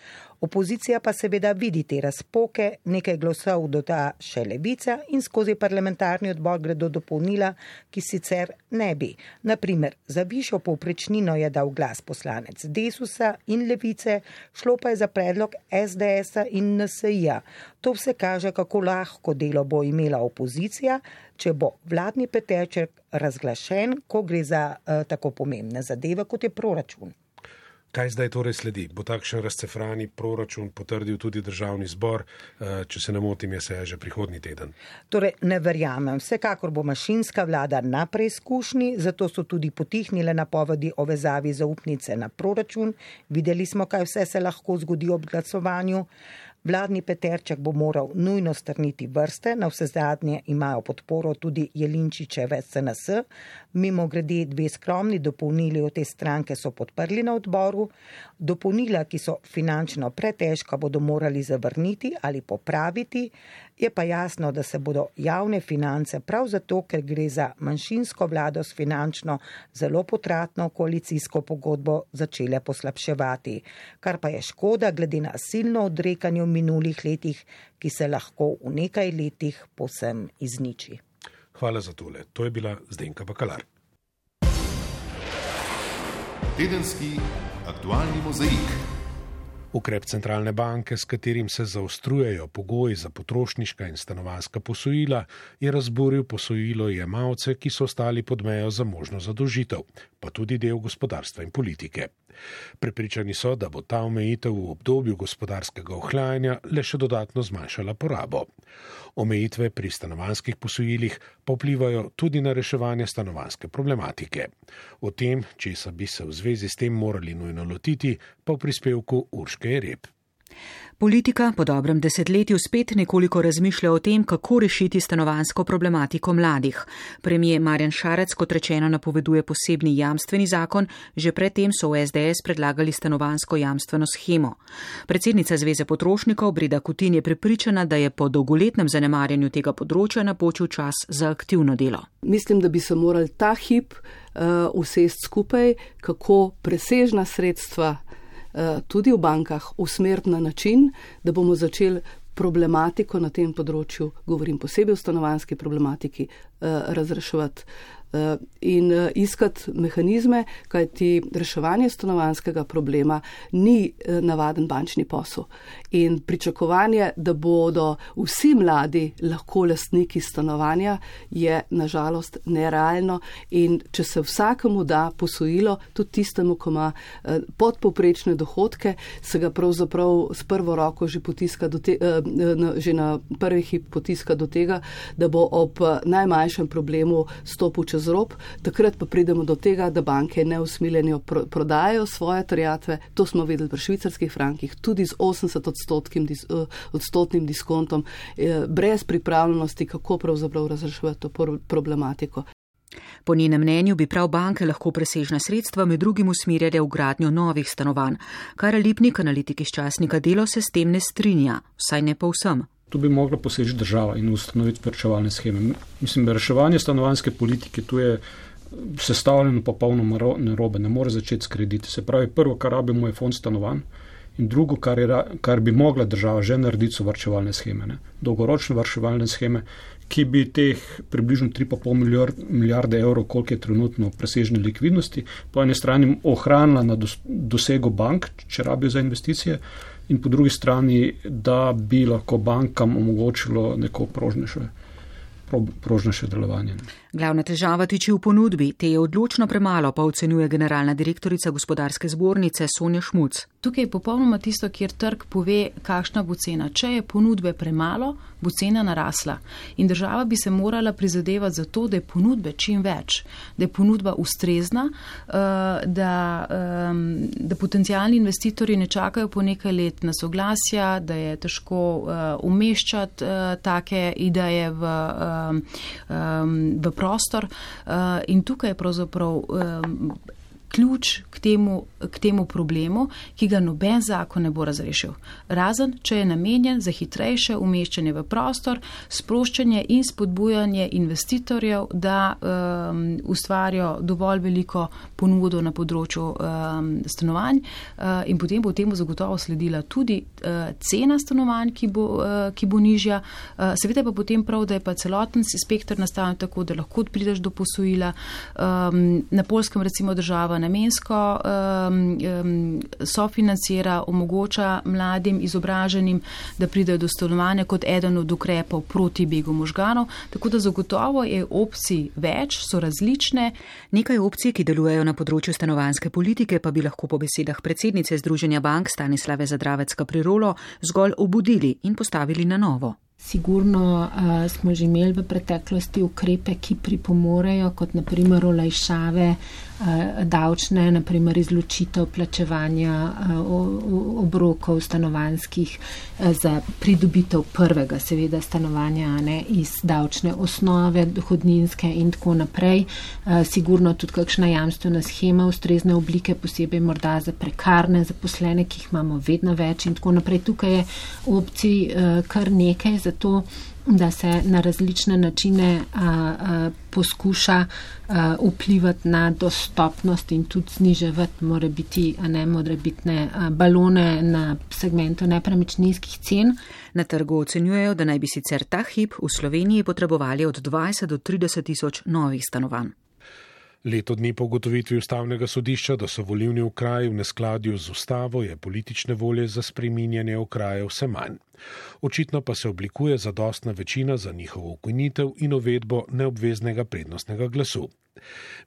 opozicija pa seveda vidi te razpoke, nekaj glasov doda še levica in skozi parlamentarni odbor gredo dopolnila, ki sicer ne bi. Naprimer, za višjo povprečnino je dal glas poslanec Desusa in levice, šlo pa je za predlog SDS-a in NSI-ja. To vse kaže, kako lahko delo bo imela opozicija, če bo vladni peteček razglašen, ko gre za uh, tako pomembne zadeve, kot je proračun. Kaj zdaj torej sledi? Bo takšen razcefrani proračun potrdil tudi državni zbor, eh, če se ne motim, je se že prihodnji teden? Torej, ne verjamem. Vsekakor bo mašinska vlada na preizkušnji, zato so tudi potihnile napovedi o vezavi zaupnice na proračun. Videli smo, kaj vse se lahko zgodi ob glasovanju. Vladni peterček bo moral nujno strniti vrste, na vse zadnje imajo podporo tudi Jelinčičeve SNS. Mimo grede dve skromni dopolnili od te stranke so podprli na odboru. Dopolnila, ki so finančno pretežka, bodo morali zavrniti ali popraviti. Je pa jasno, da se bodo javne finance prav zato, ker gre za manjšinsko vlado s finančno zelo potratno koalicijsko pogodbo, začele poslabševati. Kar pa je škoda glede na silno odrekanje v minulih letih, ki se lahko v nekaj letih posem izniči. Hvala za tole. To je bila Zdenka Bakalar. Tedenski aktualni mozaik. Ukrep centralne banke, s katerim se zaostrujejo pogoji za potrošniška in stanovanska posojila, je razburil posojilo jemalce, ki so ostali pod mejo za možno zadolžitev, pa tudi del gospodarstva in politike. Prepričani so, da bo ta omejitev v obdobju gospodarskega ohlajanja le še dodatno zmanjšala porabo. Omejitve pri stanovanskih posojilih pa vplivajo tudi na reševanje stanovanske problematike. O tem, česa bi se v zvezi s tem morali nujno lotiti, pa v prispevku Urške Rep. Politika po dobrem desetletju spet nekoliko razmišlja o tem, kako rešiti stanovansko problematiko mladih. Premije Marjan Šarec, kot rečeno, napoveduje posebni jamstveni zakon, že predtem so v SDS predlagali stanovansko jamstveno schemo. Predsednica Zveze potrošnikov Brida Kutin je prepričana, da je po dolgoletnem zanemarjanju tega področja napočil čas za aktivno delo. Mislim, da bi se morali ta hip uh, usest skupaj, kako presežna sredstva Eh, tudi v bankah usmeriti na način, da bomo začeli problematiko na tem področju, govorim posebej o stanovanski problematiki, eh, razreševati. Eh, in eh, iskati mehanizme, kajti reševanje stanovanskega problema ni eh, navaden bančni posel. In pričakovanje, da bodo vsi mladi lahko lastniki stanovanja, je nažalost nerealno. In če se vsakemu da posojilo, tudi tistemu, ko ima podpoprečne dohodke, se ga pravzaprav s prvo roko že, te, že na prvih hip potiska do tega, da bo ob najmanjšem problemu stopil čez z rob, takrat pa pridemo do tega, da banke neusmiljeno pro, prodajajo svoje terjatve. To smo videli pri švicarskih frankih, tudi z 80 odstotkim, eh, odstotnim diskontom, eh, brez pripravljenosti, kako pravzaprav razreševati to problematiko. Po njenem mnenju bi prav banke lahko presežna sredstva med drugim usmerjale v gradnjo novih stanovanj, kar Lipnik, analitik iz časnika Delo, se s tem ne strinja, vsaj ne povsem tu bi mogla poseči država in ustanoviti vrčevalne scheme. Mislim, reševanje stanovanske politike tu je sestavljeno popolnoma narobe, ne more začeti s krediti. Se pravi, prvo, kar rabimo, je fond stanovanj. In drugo, kar, je, kar bi mogla država že narediti, so vrčevalne scheme, ne? dolgoročne vrčevalne scheme, ki bi teh približno 3,5 milijard, milijarde evrov, koliko je trenutno presežne likvidnosti, po eni strani ohranila na dosegu bank, če rabijo za investicije, in po drugi strani, da bi lahko bankam omogočilo neko prožnejše, prožnejše delovanje. Glavna težava tiči v ponudbi, te je odločno premalo, pa ocenjuje generalna direktorica gospodarske zbornice Sonja Šmuc. Tukaj je popolnoma tisto, kjer trg pove, kakšna bo cena. Če je ponudbe premalo, bo cena narasla. In država bi se morala prizadevati za to, da je ponudbe čim več, da je ponudba ustrezna, eh, da, da potencijalni investitorji ne čakajo po nekaj let na soglasja, da je težko eh, umeščati eh, take ideje v, v prostor prostor uh, in tukaj je pravzaprav um, ključ k temu, k temu problemu, ki ga noben zakon ne bo razrešil. Razen, če je namenjen za hitrejše umeščanje v prostor, sproščanje in spodbujanje investitorjev, da um, ustvarijo dovolj veliko ponudo na področju um, stanovanj uh, in potem bo temu zagotovo sledila tudi uh, cena stanovanj, ki bo, uh, ki bo nižja. Uh, seveda pa potem prav, da je pa celoten spektr nastavljen tako, da lahko prideš do posojila. Um, na polskem recimo država namensko um, um, sofinancira, omogoča mladim izobraženim, da pridejo do stanovanja kot eden od ukrepov proti begu možganov. Tako da zagotovo je opcij več, so različne. Nekaj opcij, ki delujejo na področju stanovanske politike, pa bi lahko po besedah predsednice Združenja bank Stanislave Zadravecka prirolo zgolj obudili in postavili na novo. Sigurno uh, smo že imeli v preteklosti ukrepe, ki pripomorejo, kot naprimer olajšave uh, davčne, naprimer izločitev plačevanja uh, obrokov stanovanskih uh, za pridobitev prvega, seveda, stanovanja ne, iz davčne osnove, dohodninske in tako naprej. Uh, sigurno tudi kakšna jamstvena schema, ustrezne oblike, posebej morda za prekarne zaposlene, ki jih imamo vedno več in tako naprej. Tukaj je opcij uh, kar nekaj to, da se na različne načine a, a, poskuša a, vplivati na dostopnost in tudi zniževati more biti, a ne more biti ne, a, balone na segmentu nepremičninskih cen. Na trgu ocenjujejo, da naj bi sicer ta hip v Sloveniji potrebovali od 20 do 30 tisoč novih stanovanj. Leto dni po ugotovitvi ustavnega sodišča, da so volivni okraji v neskladju z ustavo, je politične volje za spreminjanje okrajev vse manj. Očitno pa se oblikuje zadostna večina za njihovo ukinitev in uvedbo neobveznega prednostnega glasu.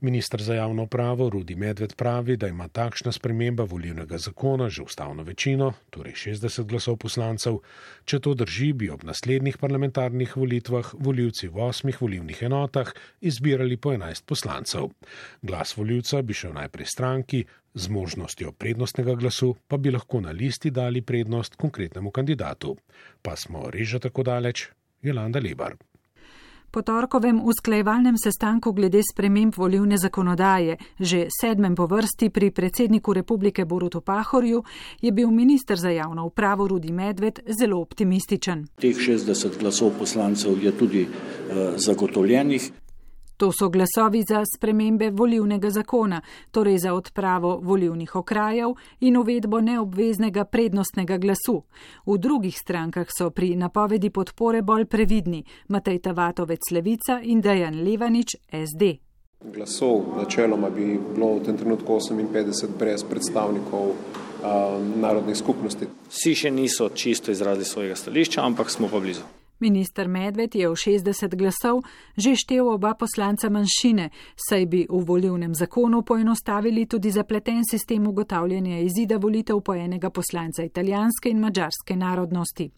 Ministr za javno pravo Rudi Medved pravi, da ima takšna sprememba volivnega zakona že ustavno večino, torej 60 glasov poslancev. Če to drži, bi ob naslednjih parlamentarnih volitvah voljivci v osmih volivnih enotah izbirali po 11 poslancev. Glas voljivca bi šel najprej stranki, z možnostjo prednostnega glasu pa bi lahko na listi dali prednost konkretnemu kandidatu. Pa smo res že tako daleč? Jolanda Lebar. Po torkovem usklajevalnem sestanku glede sprememb volivne zakonodaje, že sedmem po vrsti pri predsedniku republike Borutu Pahorju, je bil minister za javno upravo Rudi Medved zelo optimističen. Teh 60 glasov poslancev je tudi uh, zagotovljenih. To so glasovi za spremembe volivnega zakona, torej za odpravo volivnih okrajev in uvedbo neobveznega prednostnega glasu. V drugih strankah so pri napovedi podpore bolj previdni Matej Tavatovec Levica in Dejan Levanič SD. Glasov načeloma bi bilo v tem trenutku 58 brez predstavnikov um, narodnih skupnosti. Vsi še niso čisto izrazili svojega stališča, ampak smo pa blizu. Minister Medved je v 60 glasov že štev oba poslanca manjšine, saj bi v volivnem zakonu poenostavili tudi zapleten sistem ugotavljanja izida volitev po enega poslanca italijanske in mađarske narodnosti.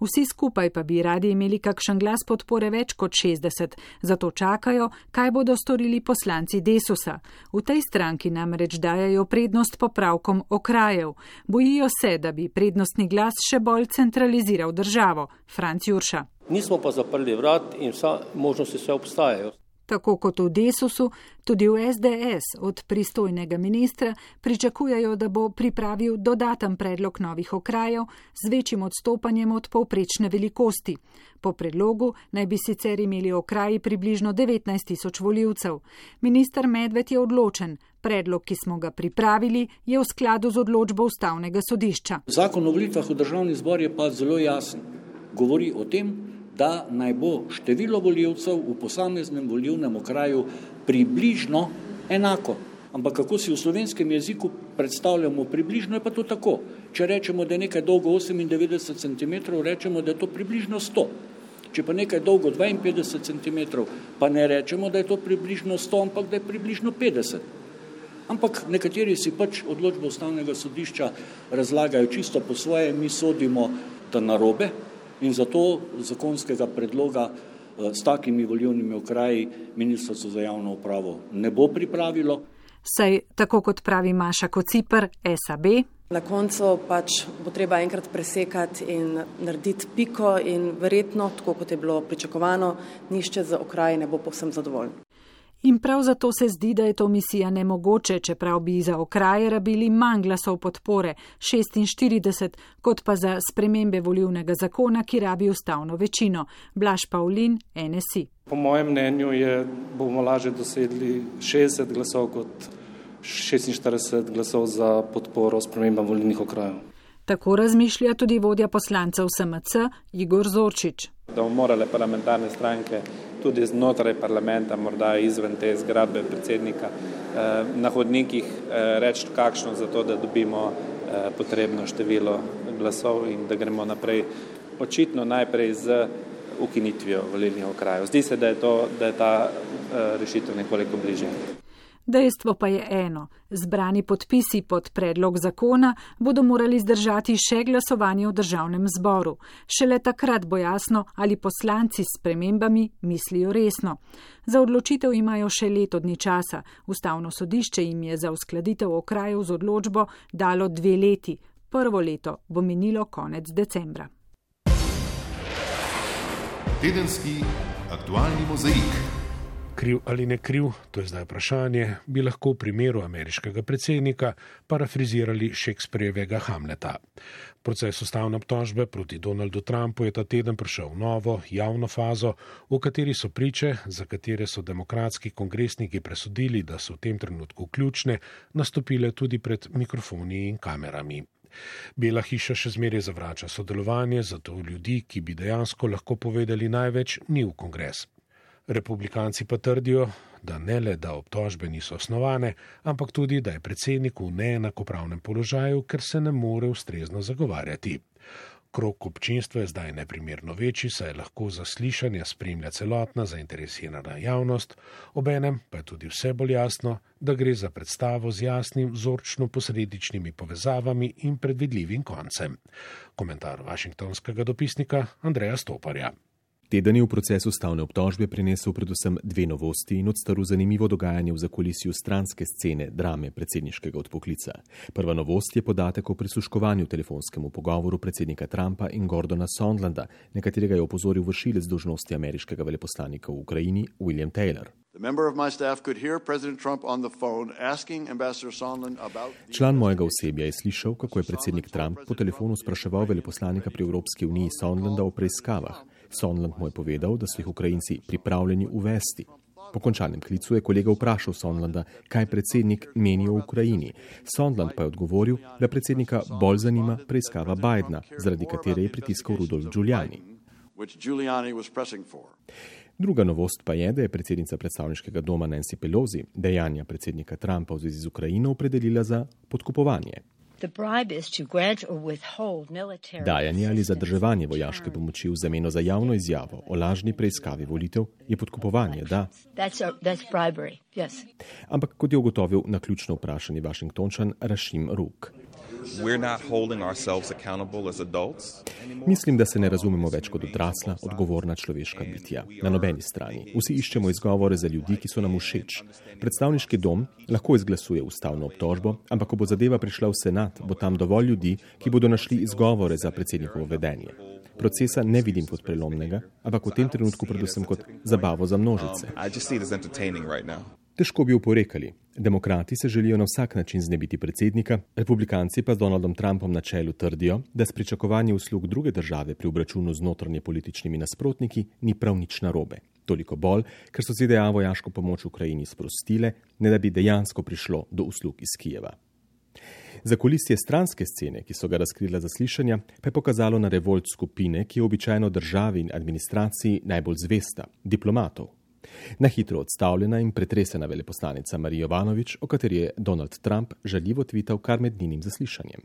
Vsi skupaj pa bi radi imeli kakšen glas podpore več kot 60, zato čakajo, kaj bodo storili poslanci Desusa. V tej stranki namreč dajajo prednost popravkom okrajev. Bojijo se, da bi prednostni glas še bolj centraliziral državo. Franc Jurša. Nismo pa zaprli vrat in vsa možnosti vse obstajajo. Tako kot v Desusu, tudi v SDS od pristojnega ministra pričakujejo, da bo pripravil dodaten predlog novih okrajev z večjim odstopanjem od povprečne velikosti. Po predlogu naj bi sicer imeli okraji približno 19 tisoč voljivcev. Minister Medved je odločen. Predlog, ki smo ga pripravili, je v skladu z odločbo ustavnega sodišča. Zakon o volitvah v državni zbor je pa zelo jasen. Govori o tem, da naj bo število voljivcev v posameznem volivnem okraju približno enako. Ampak kako si v slovenskem jeziku predstavljamo približno, je pa to tako. Če rečemo, da je nekaj dolgo 98 cm, rečemo, da je to približno 100. Če pa nekaj dolgo 52 cm, pa ne rečemo, da je to približno 100, ampak da je približno 50. Ampak nekateri si pač odločbo ustavnega sodišča razlagajo čisto po svoje, mi sodimo, da narobe, in zato zakonskega predloga eh, s takimi volivnimi okraji Ministrstvo za javno upravo ne bo pripravilo. Saj, tako kot pravi Maša Kocipr, SAB. Na koncu pač bo treba enkrat presekati in narediti piko in verjetno, tako kot je bilo pričakovano, nišče za okraji ne bo povsem zadovoljen. In prav zato se zdi, da je to misija nemogoče, čeprav bi za okraje rabili manj glasov podpore, 46, kot pa za spremembe volivnega zakona, ki rabi ustavno večino. Blaž Pavlin, NSI. Po mojem mnenju je, bomo lažje dosedli 60 glasov kot 46 glasov za podporo spremembam volilnih okrajev. Tako razmišlja tudi vodja poslancev SMC Igor Zorčič. Da bomo morale parlamentarne stranke tudi znotraj parlamenta, morda izven te zgradbe predsednika, eh, na hodnikih eh, reči kakšno za to, da dobimo eh, potrebno število glasov in da gremo naprej. Očitno najprej z ukinitvijo volilnih okrajev. Zdi se, da je, to, da je ta rešitev nekoliko bližje. Dejstvo pa je eno: zbrani podpisi pod predlog zakona bodo morali zdržati še glasovanje v državnem zboru. Šele takrat bo jasno, ali poslanci s premembami mislijo resno. Za odločitev imajo še leto dni časa. Ustavno sodišče jim je za uskladitev okrajev z odločbo dalo dve leti. Prvo leto bo minilo konec decembra. Tedenski aktualni mozaik kriv ali ne kriv, to je zdaj vprašanje, bi lahko v primeru ameriškega predsednika parafrizirali Šekspirjevega Hamleta. Proces ustavne obtožbe proti Donaldu Trumpu je ta teden prišel v novo javno fazo, v kateri so priče, za katere so demokratski kongresniki presodili, da so v tem trenutku ključne, nastopile tudi pred mikrofoni in kamerami. Bela hiša še zmeraj zavrača sodelovanje, zato ljudi, ki bi dejansko lahko povedali največ, ni v kongres. Republikanci pa trdijo, da ne le, da obtožbe niso osnovane, ampak tudi, da je predsednik v neenakopravnem položaju, ker se ne more ustrezno zagovarjati. Krok občinstva je zdaj neprimerno večji, saj lahko zaslišanja spremlja celotna zainteresirana javnost, obenem pa je tudi vse bolj jasno, da gre za predstavo z jasnim, vzorčno posredičnimi povezavami in predvidljivim koncem. Komentar vašingtonskega dopisnika Andreja Stoparja. Teden je v procesu stavne obtožbe prinesel predvsem dve novosti in odstaru zanimivo dogajanje v zakolisju stranske scene drame predsedniškega odpoklica. Prva novost je podatek o prisluškovanju telefonskemu pogovoru predsednika Trumpa in Gordona Sondlanda, na katerega je opozoril vršilec dožnosti ameriškega veleposlanika v Ukrajini William Taylor. Član mojega osebja je slišal, kako je predsednik Trump po telefonu spraševal veleposlanika pri Evropski uniji Sondlanda o preiskavah. Sonland mu je povedal, da so jih Ukrajinci pripravljeni uvesti. Po končanem klicu je kolega vprašal Sonlanda, kaj predsednik meni o Ukrajini. Sonland pa je odgovoril, da predsednika bolj zanima preiskava Bidna, zaradi katere je pritiskal Rudolf Giuliani. Druga novost pa je, da je predsednica predstavniškega doma Nancy Pelosi dejanja predsednika Trumpa v zvezi z Ukrajino opredelila za podkupovanje. Dajanje ali zadrževanje vojaške pomoči v zameno za javno izjavo o lažni preiskavi volitev je podkupovanje, da. Ampak kot je ugotovil na ključno vprašanje Washingtončan Rašim Ruk. Mislim, da se ne razumemo več kot odrasla, odgovorna človeška bitja. Na nobeni strani. Vsi iščemo izgovore za ljudi, ki so nam všeč. Predstavniški dom lahko izglasuje ustavno obtožbo, ampak ko bo zadeva prišla v senat, bo tam dovolj ljudi, ki bodo našli izgovore za predsednikovo vedenje. Procesa ne vidim kot prelomnega, ampak v tem trenutku predvsem kot zabavo za množice. Težko bi oporekali. Demokrati se želijo na vsak način znebiti predsednika, republikanci pa z Donaldom Trumpom na čelu trdijo, da s pričakovanjem uslug druge države pri obračunu z notranje političnimi nasprotniki ni prav nič narobe. Toliko bolj, ker so ZDA vojaško pomoč Ukrajini sprostile, ne da bi dejansko prišlo do uslug iz Kijeva. Za kulisje stranske scene, ki so ga razkrila zaslišanja, pa je pokazalo na revolt skupine, ki je običajno državi in administraciji najbolj zvesta, diplomatov. Na hitro odstavljena in pretresena veleposlanica Marija Jovanovič, o kateri je Donald Trump žaljivo tvital kar med njenim zaslišanjem.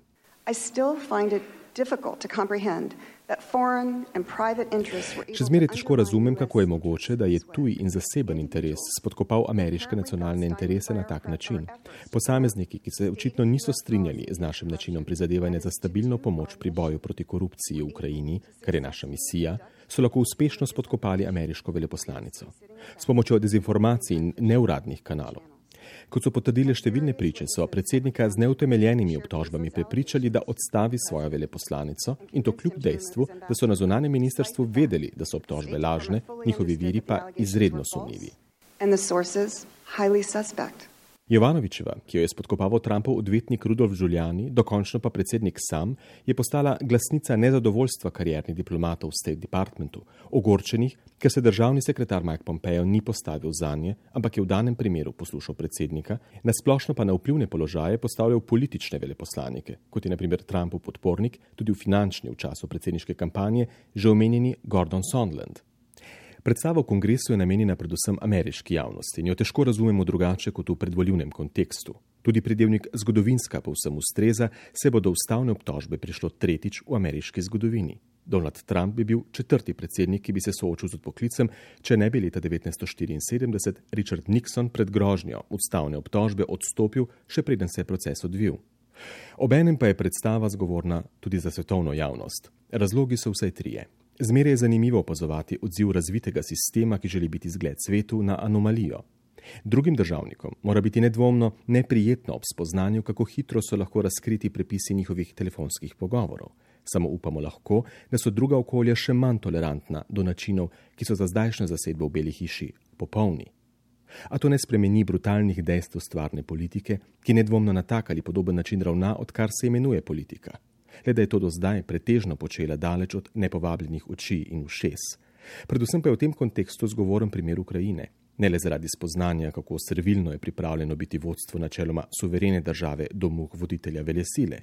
Še zmeraj težko razumem, kako je mogoče, da je tuj in zaseben interes spodkopal ameriške nacionalne interese na tak način. Posamezniki, ki se očitno niso strinjali z našim načinom prizadevanja za stabilno pomoč pri boju proti korupciji v Ukrajini, kar je naša misija, so lahko uspešno spodkopali ameriško veleposlanico s pomočjo dezinformacij in neuradnih kanalov. Kot so potrdile številne priče, so predsednika z neutemeljenimi obtožbami prepričali, da odstavi svojo veleposlanico in to kljub dejstvu, da so na zunanjem ministrstvu vedeli, da so obtožbe lažne, njihovi viri pa izredno sumljivi. Jovanovičeva, ki jo je spodkopaval Trumpov odvetnik Rudolf Giuliani, dokončno pa predsednik sam, je postala glasnica nezadovoljstva kariernih diplomatov v State Departmentu, ogorčenih, ker se državni sekretar Mike Pompeo ni postavil za nje, ampak je v danem primeru poslušal predsednika, nasplošno pa na vplivne položaje postavljal politične veleposlanike, kot je naprimer Trumpov podpornik, tudi v finančni v času predsedniške kampanje, že omenjeni Gordon Sondland. Predstava v kongresu je namenjena predvsem ameriški javnosti in jo težko razumemo drugače kot v predvoljivnem kontekstu. Tudi predelnik zgodovinska povsem ustreza, se bo do ustavne obtožbe prišlo tretjič v ameriški zgodovini. Donald Trump bi bil četrti predsednik, ki bi se soočil z odpoklicem, če ne bi leta 1974 Richard Nixon pred grožnjo ustavne obtožbe odstopil, še preden se je proces odvil. Obenem pa je predstava zgovorna tudi za svetovno javnost. Razlogi so vsaj trije. Zmeraj je zanimivo opazovati odziv razvitega sistema, ki želi biti zgled svetu, na anomalijo. Drugim državnikom mora biti nedvomno neprijetno ob spoznanju, kako hitro so lahko razkriti prepisi njihovih telefonskih pogovorov. Samo upamo lahko, da so druga okolja še manj tolerantna do načinov, ki so za zdajšnjo zasedbo v Beli hiši popolni. A to ne spremeni brutalnih dejstev stvarne politike, ki nedvomno na tak ali podoben način ravna, odkar se imenuje politika le da je to do zdaj pretežno počela daleč od nepovabljenih oči in ušes. Predvsem pa je v tem kontekstu zgovoren primer Ukrajine. Ne le zaradi spoznanja, kako servilno je pripravljeno biti vodstvo načeloma suverene države do muh voditelja velesile.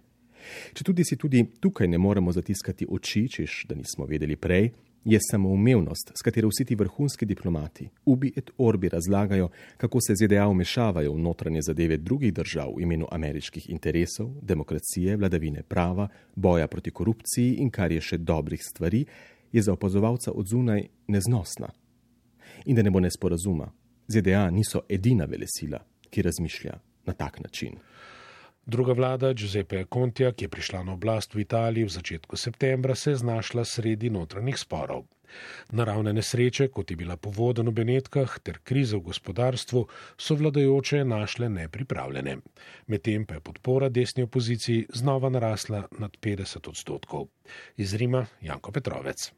Če tudi si tudi tukaj ne moremo zatiskati oči, češ da nismo vedeli prej, je samoumevnost, s katero vsi ti vrhunski diplomati, ubi et orbi razlagajo, kako se ZDA umešavajo v notranje zadeve drugih držav v imenu ameriških interesov, demokracije, vladavine prava, boja proti korupciji in kar je še dobrih stvari, je za opazovalca od zunaj neznosna. In da ne bo nesporazuma, ZDA niso edina velesila, ki razmišlja na tak način. Druga vlada Giuseppe Contija, ki je prišla na oblast v Italiji v začetku septembra, se je znašla sredi notranjih sporov. Naravne nesreče, kot je bila povoda v Benetkah, ter krize v gospodarstvu, so vladajoče našle nepripravljene. Medtem pa je podpora desni opoziciji znova narasla nad 50 odstotkov. Iz Rima Janko Petrovec.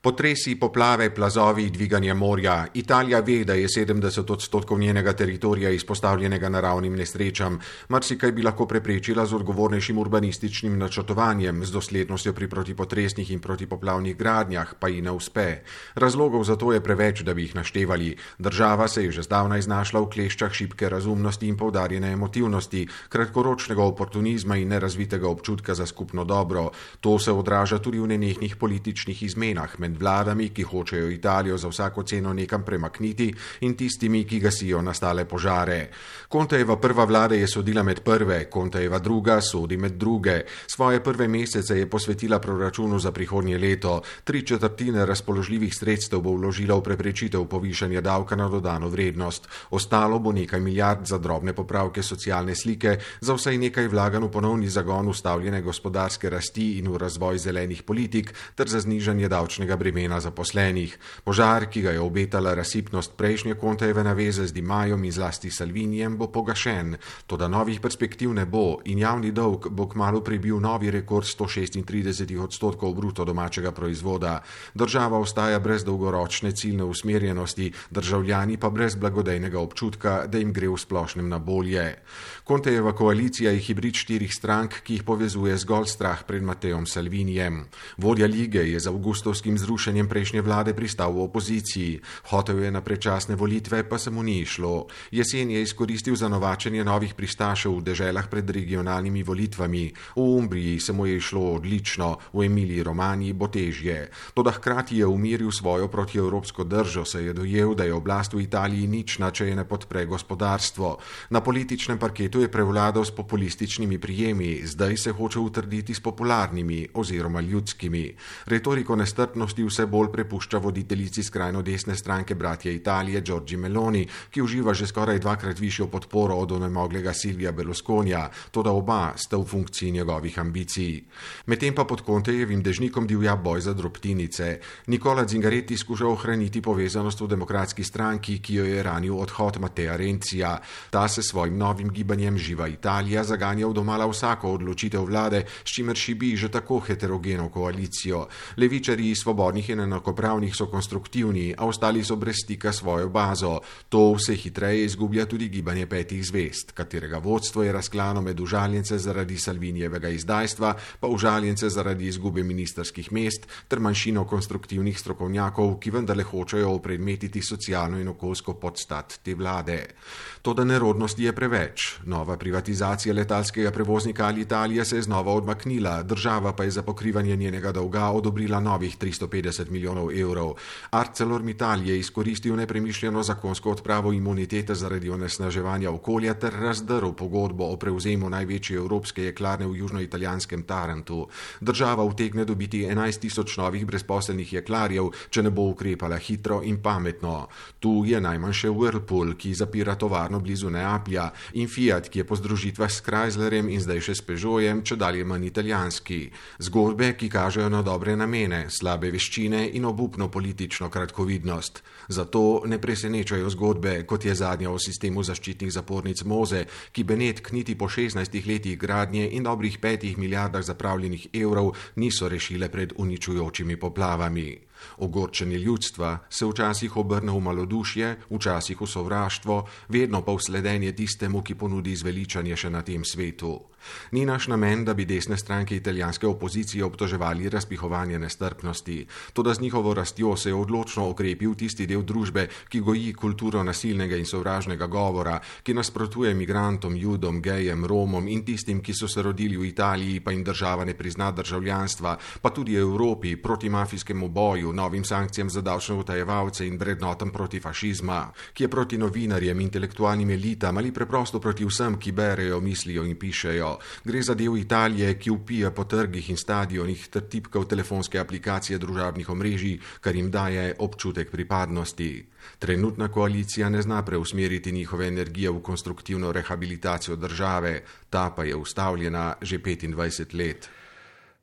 Potresi, poplave, plazovi, dviganje morja. Italija ve, da je 70 odstotkov njenega teritorija izpostavljenega naravnim nesrečam. Marsikaj bi lahko preprečila z odgovornejšim urbanističnim načrtovanjem, z doslednostjo pri protipotresnih in protipoplavnih gradnjah, pa ji ne uspe. Razlogov za to je preveč, da bi jih naštevali. Država se je že zdavnaj znašla v kleščah šibke razumnosti in povdarjene emotivnosti, kratkoročnega oportunizma in nerazvitega občutka za skupno dobro. To se odraža tudi v nenehnih političnih izmenah med vladami, ki hočejo Italijo za vsako ceno nekam premakniti, in tistimi, ki gasijo nastale požare. Kontejeva prva vlada je sodila med prve, Kontejeva druga sodi med druge. Svoje prve mesece je posvetila proračunu za prihodnje leto. Tri četrtine razpoložljivih sredstev bo vložila v preprečitev povišanja davka na dodano vrednost. Ostalo bo nekaj milijard za drobne popravke socialne slike, za vsaj nekaj vlagan v ponovni zagon ustavljene gospodarske rasti in v razvoj zelenih politik ter za znižanje davčnega bremena zaposlenih. Požar, ki ga je obetala razsipnost prejšnje kontejeve naveze z Dimajom in zlasti Salvinijem, bo pogašen. Toda novih perspektiv ne bo in javni dolg bo kmalo prebil novi rekord 136 odstotkov bruto domačega proizvoda. Država ostaja brez dolgoročne ciljne usmerjenosti, državljani pa brez blagodejnega občutka, da jim gre v splošnem na bolje. Kontejeva koalicija je hibrid štirih strank, ki jih povezuje zgolj strah pred Matejem Salvinijem. Vodja lige je z avgustovskim zrušenjem prejšnje vlade pristal v opoziciji. Hotev je na predčasne volitve, pa se mu ni išlo. Jesen je izkoristil za novačenje novih pristašev v deželah pred regionalnimi volitvami. V Umbriji se mu je išlo odlično, v Emiliji Romaniji bo težje. Toda hkrati je umiril svojo protievropsko držo, se je dojel, da je oblast v Italiji nična, če je ne podpre gospodarstvo. Na političnem parketu je prevladal s populističnimi prijemi, zdaj se hoče utrditi s popularnimi oziroma ljudskimi. Retoriko nestrpnosti vse bolj prepušča voditeljici skrajno desne stranke bratje Italije Giorgi Meloni, ki uživa že skoraj dvakrat višjo podporo od onemoglega Silvija Berlusconija, toda oba sta v funkciji njegovih ambicij. Medtem pa pod Kontejevim dežnikom divja boj za drobtinice. Nikola Zingaretti skuša ohraniti povezanost v demokratski stranki, ki jo je ranil odhod Mateja Rencija. Ta se svojim novim gibanjem Živa Italija zaganja v domala vsako odločitev vlade, s čimer šibi že tako heterogeno koalicijo. Levičari svobodni svobodnih in enakopravnih so konstruktivni, a ostali so brez stika svojo bazo. To vse hitreje izgublja tudi gibanje petih zvest, katerega vodstvo je razklano med užaljence zaradi Salvinijevega izdajstva, pa užaljence zaradi izgube ministerskih mest ter manjšino konstruktivnih strokovnjakov, ki vendarle hočejo opredmetiti socialno in okoljsko podstat te vlade. To, da nerodnosti je preveč. Nova privatizacija letalskega prevoznika ali Italija se je znova odmaknila, država pa je za pokrivanje njenega dolga odobrila novih 350 150 milijonov evrov. ArcelorMittal je izkoristil nepremišljeno zakonsko odpravo imunitete zaradi onesnaževanja okolja ter razdrl pogodbo o prevzemu največje evropske jeklarne v južnoitalijanskem Tarantu. Država utegne dobiti 11 tisoč novih brezposelnih jeklarjev, če ne bo ukrepala hitro in pametno. Tu je najmanj še Whirlpool, ki zapira tovarno blizu Neaplja, in Fiat, ki je po združitvah s Chryslerjem in zdaj še s Peugeotem, če dalje manj italijanski. Zgodbe, ki kažejo na dobre namene, slabe veščine in obupno politično kratkovidnost. Zato ne presenečajo zgodbe, kot je zadnja o sistemu zaščitnih zapornic Moze, ki Benetk niti po 16 letih gradnje in dobrih petih milijardah zapravljenih evrov niso rešile pred uničujočimi poplavami. Ogorčenje ljudstva se včasih obrne v malodušje, včasih v sovraštvo, vedno pa v sledenje tistemu, ki ponudi zveličanje še na tem svetu. Ni naš namen, da bi desne stranke italijanske opozicije obtoževali razpihovanje nestrpnosti, toda z njihovo rastjo se je odločno okrepil tisti del družbe, ki goji kulturo nasilnega in sovražnega govora, ki nasprotuje migrantom, judom, gejem, romom in tistim, ki so se rodili v Italiji, pa jim država ne prizna državljanstva, pa tudi Evropi proti mafijskemu boju novim sankcijam za davčne utajevalce in vrednotam proti fašizma, ki je proti novinarjem, intelektualnim elitam ali preprosto proti vsem, ki berejo, mislijo in pišejo. Gre za del Italije, ki upija po trgih in stadionih ter tipka v telefonske aplikacije družabnih omrežij, kar jim daje občutek pripadnosti. Trenutna koalicija ne zna preusmeriti njihove energije v konstruktivno rehabilitacijo države, ta pa je ustavljena že 25 let.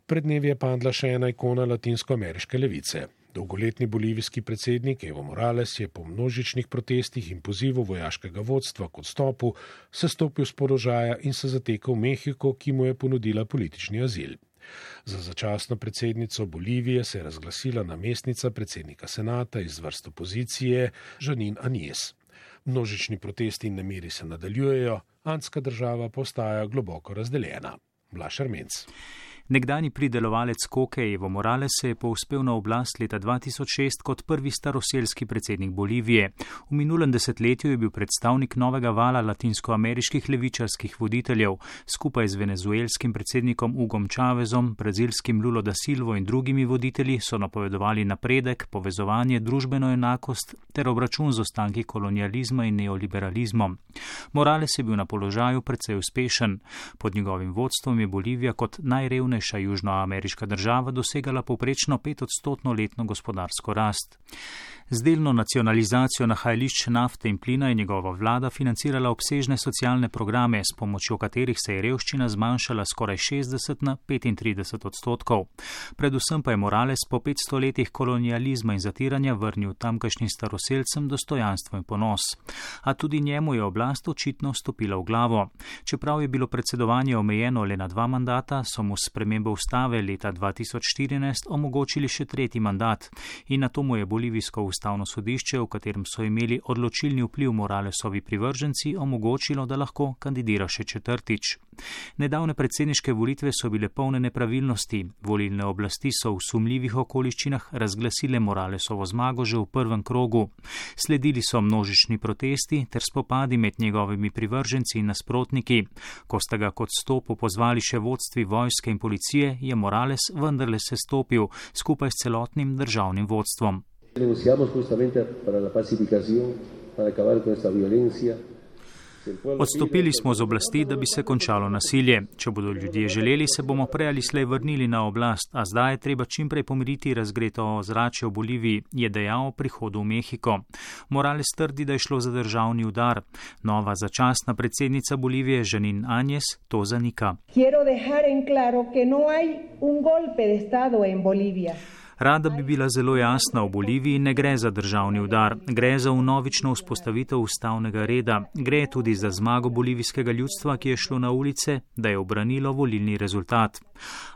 Pred dnevi je padla še ena ikona latinskoameriške levice. Dolgoletni bolivijski predsednik Evo Morales je po množičnih protestih in pozivu vojaškega vodstva k odstopu sestopil z položaja in se zatekel v Mehiko, ki mu je ponudila politični azil. Za začasno predsednico Bolivije se je razglasila namestnica predsednika senata iz vrst opozicije Žanin Anies. Množični protesti in nemiri se nadaljujejo, anska država postaja globoko razdeljena. Blaš Armenc. Nekdani pridelovalec koke Evo Morales se je povzpel na oblast leta 2006 kot prvi staroselski predsednik Bolivije. V minulem desetletju je bil predstavnik novega vala latinskoameriških levičarskih voditeljev. Skupaj z venezuelskim predsednikom Ugom Čavezom, brazilskim Lulo da Silvo in drugimi voditelji so napovedovali napredek, povezovanje, družbeno enakost ter obračun z ostanki kolonializma in neoliberalizmom. Morales je bil na položaju precej uspešen. Pod njegovim vodstvom je Bolivija kot najrevnejša najrevnejša južnoameriška država dosegala povprečno petodstotno letno gospodarsko rast. Z delno nacionalizacijo nahajališč nafte in plina je njegova vlada financirala obsežne socialne programe, s pomočjo katerih se je revščina zmanjšala skoraj 60 na 35 odstotkov. Predvsem pa je Morales po 500 letih kolonializma in zatiranja vrnil tamkajšnjim staroselcem dostojanstvo in ponos. A tudi njemu je oblast očitno stopila v glavo. Čeprav je bilo predsedovanje omejeno le na dva mandata, so mu spremembo ustave leta 2014 omogočili še tretji mandat in na to mu je bolivijsko ustavno sodišče, v katerem so imeli odločilni vpliv Moralesovi privrženci, omogočilo, da lahko kandidira še četrtič. Nedavne predsedniške volitve so bile polne nepravilnosti. Volilne oblasti so v sumljivih okoliščinah razglasile Moralesovo zmago že v prvem krogu. Sledili so množični protesti ter spopadi med njegovimi privrženci in nasprotniki. Ko sta ga kot stopu pozvali še vodstvi vojske in policije, je Morales vendarle se stopil skupaj s celotnim državnim vodstvom. Denunciamos justamente para la pacificación, para acabar con esta violencia. Odstopili smo z oblasti, da bi se končalo nasilje. Če bodo ljudje želeli, se bomo prej ali slej vrnili na oblast, a zdaj je treba čimprej pomiriti razgreto zrače v Boliviji, je dejal o prihodu v Mehiko. Morales trdi, da je šlo za državni udar. Nova začasna predsednica Bolivije, Žanin Anjes, to zanika. Rada bi bila zelo jasna, v Boliviji ne gre za državni udar, gre za unovično vzpostavitev ustavnega reda, gre tudi za zmago bolivijskega ljudstva, ki je šlo na ulice, da je obranilo volilni rezultat.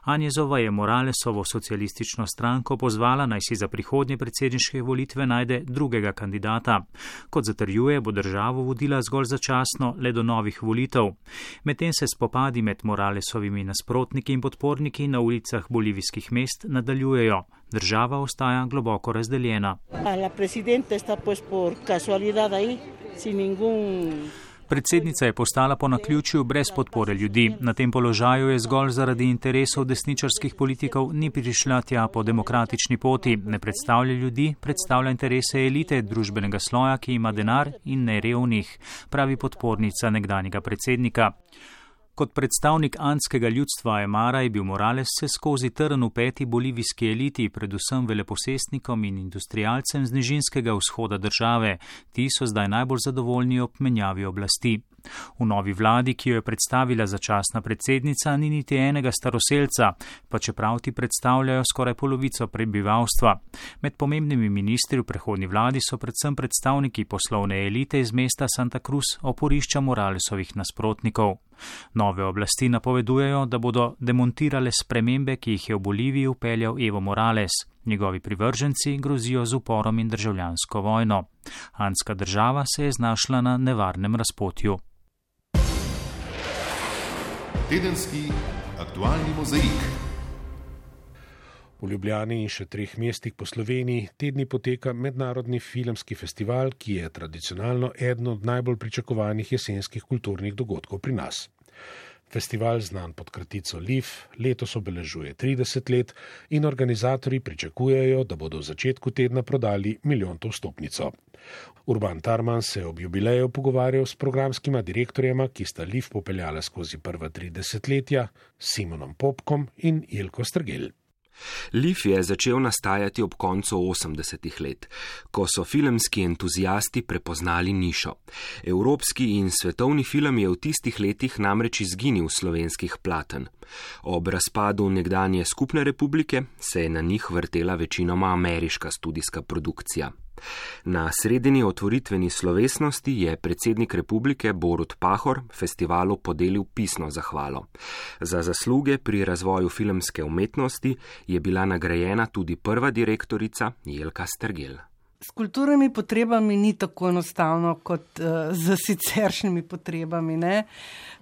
Anjezova je Moralesovo socialistično stranko pozvala naj si za prihodnje predsedniške volitve najde drugega kandidata. Kot zatrjuje, bo državo vodila zgolj začasno, le do novih volitev. Medtem se spopadi med Moralesovimi nasprotniki in podporniki na ulicah bolivijskih mest nadaljujejo. Država ostaja globoko razdeljena. Predsednica je postala po naključju brez podpore ljudi. Na tem položaju je zgolj zaradi interesov desničarskih politikov ni prišla tja po demokratični poti. Ne predstavlja ljudi, predstavlja interese elite družbenega sloja, ki ima denar in ne revnih, pravi podpornica nekdanjega predsednika. Kot predstavnik anskega ljudstva Emara je bil Morales se skozi trn v peti bolivijski eliti, predvsem veleposestnikom in industrialcem z nižinskega vzhoda države. Ti so zdaj najbolj zadovoljni ob menjavi oblasti. V novi vladi, ki jo je predstavila začasna predsednica, ni niti enega staroselca, pa čeprav ti predstavljajo skoraj polovico prebivalstva. Med pomembnimi ministri v prehodni vladi so predvsem predstavniki poslovne elite iz mesta Santa Cruz, oporišča Moralesovih nasprotnikov. Nove oblasti napovedujejo, da bodo demontirale spremembe, ki jih je v Boliviji upeljal Evo Morales. Njegovi privrženci grozijo z uporom in državljansko vojno. Hanska država se je znašla na nevarnem razpotju. Tedenski aktualni mozaik. V Ljubljani in še treh mestih po Sloveniji tedni poteka mednarodni filmski festival, ki je tradicionalno eden od najbolj pričakovanih jesenskih kulturnih dogodkov pri nas. Festival, znan pod kratico LIF, letos obeležuje 30 let in organizatori pričakujejo, da bodo v začetku tedna prodali milijonto vstopnico. Urban Tarman se je ob jubileju pogovarjal s programskima direktorjema, ki sta LIF popeljala skozi prva 30 letja, Simonom Popkom in Jelko Strgel. Lif je začel nastajati ob koncu 80-ih let, ko so filmski entuzijasti prepoznali nišo. Evropski in svetovni film je v tistih letih namreč izginil slovenskih platen. Ob razpadu nekdanje skupne republike se je na njih vrtela večinoma ameriška studijska produkcija. Na sredini otvoritveni slovesnosti je predsednik republike Borut Pahor festivalu podelil pisno zahvalo. Za zasluge pri razvoju filmske umetnosti je bila nagrajena tudi prva direktorica Jelka Strgel. S kulturnimi potrebami ni tako enostavno kot uh, z siceršnjimi potrebami. Ne?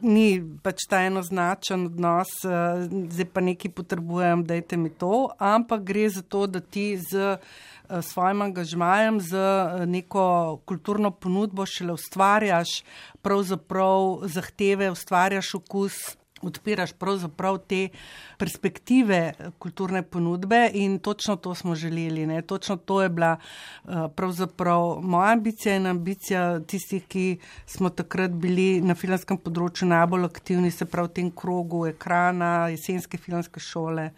Ni pač ta enoznačen odnos, uh, zdaj pa nekaj potrebujem, dajte mi to, ampak gre za to, da ti z uh, svojim angažmajem, z uh, neko kulturno ponudbo šele ustvarjaš pravzaprav zahteve, ustvarjaš okus odpiraš pravzaprav te perspektive kulturne ponudbe in točno to smo želeli. Ne? Točno to je bila eh, pravzaprav moja ambicija in ambicija tistih, ki smo takrat bili na filmskem področju najbolj aktivni, se pravi v tem krogu ekrana, jesenske filmske šole.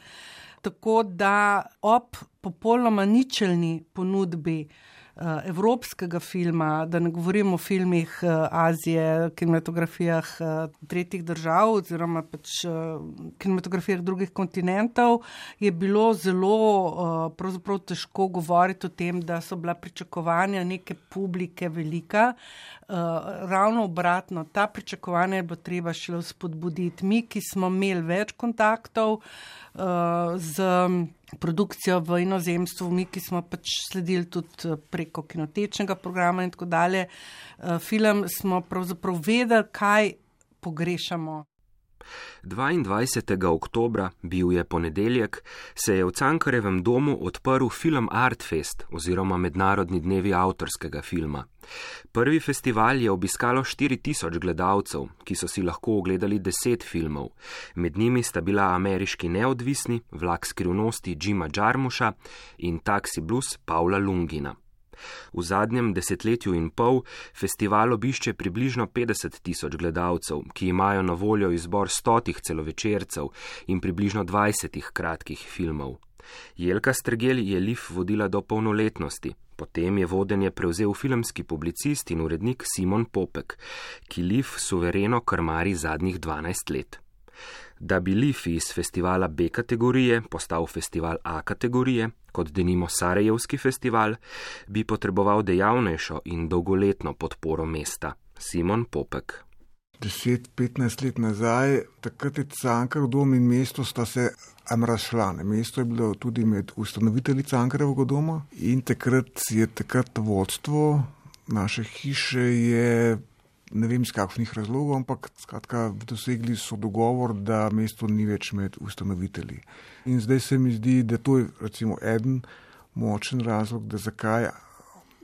Tako da ob popolnoma ničelni ponudbi Eh, evropskega filma, da ne govorimo o filmih eh, Azije, kinematografijah eh, tretjih držav oziroma pač kinematografijah drugih kontinentov, je bilo zelo težko govoriti o tem, da so bila pričakovanja neke publike velika. Ravno obratno, ta pričakovanja bilo treba šele spodbuditi. Mi, ki smo imeli več kontaktov z produkcijo v inozemstvu, mi, ki smo pač sledili tudi eh, preko kinotečnega programa in tako dalje, eh, film smo pravzaprav vedeli, kaj pogrešamo. 22. oktobra, bil je ponedeljek, se je v Cankarevem domu odprl film Artfest oziroma Mednarodni dnevi avtorskega filma. Prvi festival je obiskalo 4000 gledalcev, ki so si lahko ogledali 10 filmov. Med njimi sta bila ameriški neodvisni, vlak skrivnosti Jima Jarmuša in Taxi Blues Paula Lungina. V zadnjem desetletju in pol festival obišče približno 50 tisoč gledalcev, ki imajo na voljo izbor stotih celovečercev in približno 20 kratkih filmov. Jelka Strgel je Lif vodila do polnoletnosti, potem je vodenje prevzel filmski publicist in urednik Simon Popek, ki Lif suvereno krmari zadnjih 12 let. Da bi Lifi iz festivala B kategorije postal festival A kategorije, kot denimo Sarajevski festival, bi potreboval dejavnejšo in dolgoletno podporo mesta. Simon Popek. 10-15 let nazaj, takrat je Cankar dom in mesto sta se amrašla. Mesto je bilo tudi med ustanovitelji Cankarevega doma in takrat je takrat vodstvo naše hiše je ne vem iz kakšnih razlogov, ampak skratka, dosegli so dogovor, da mesto ni več med ustanovitelji. In zdaj se mi zdi, da to je recimo eden močen razlog, da zakaj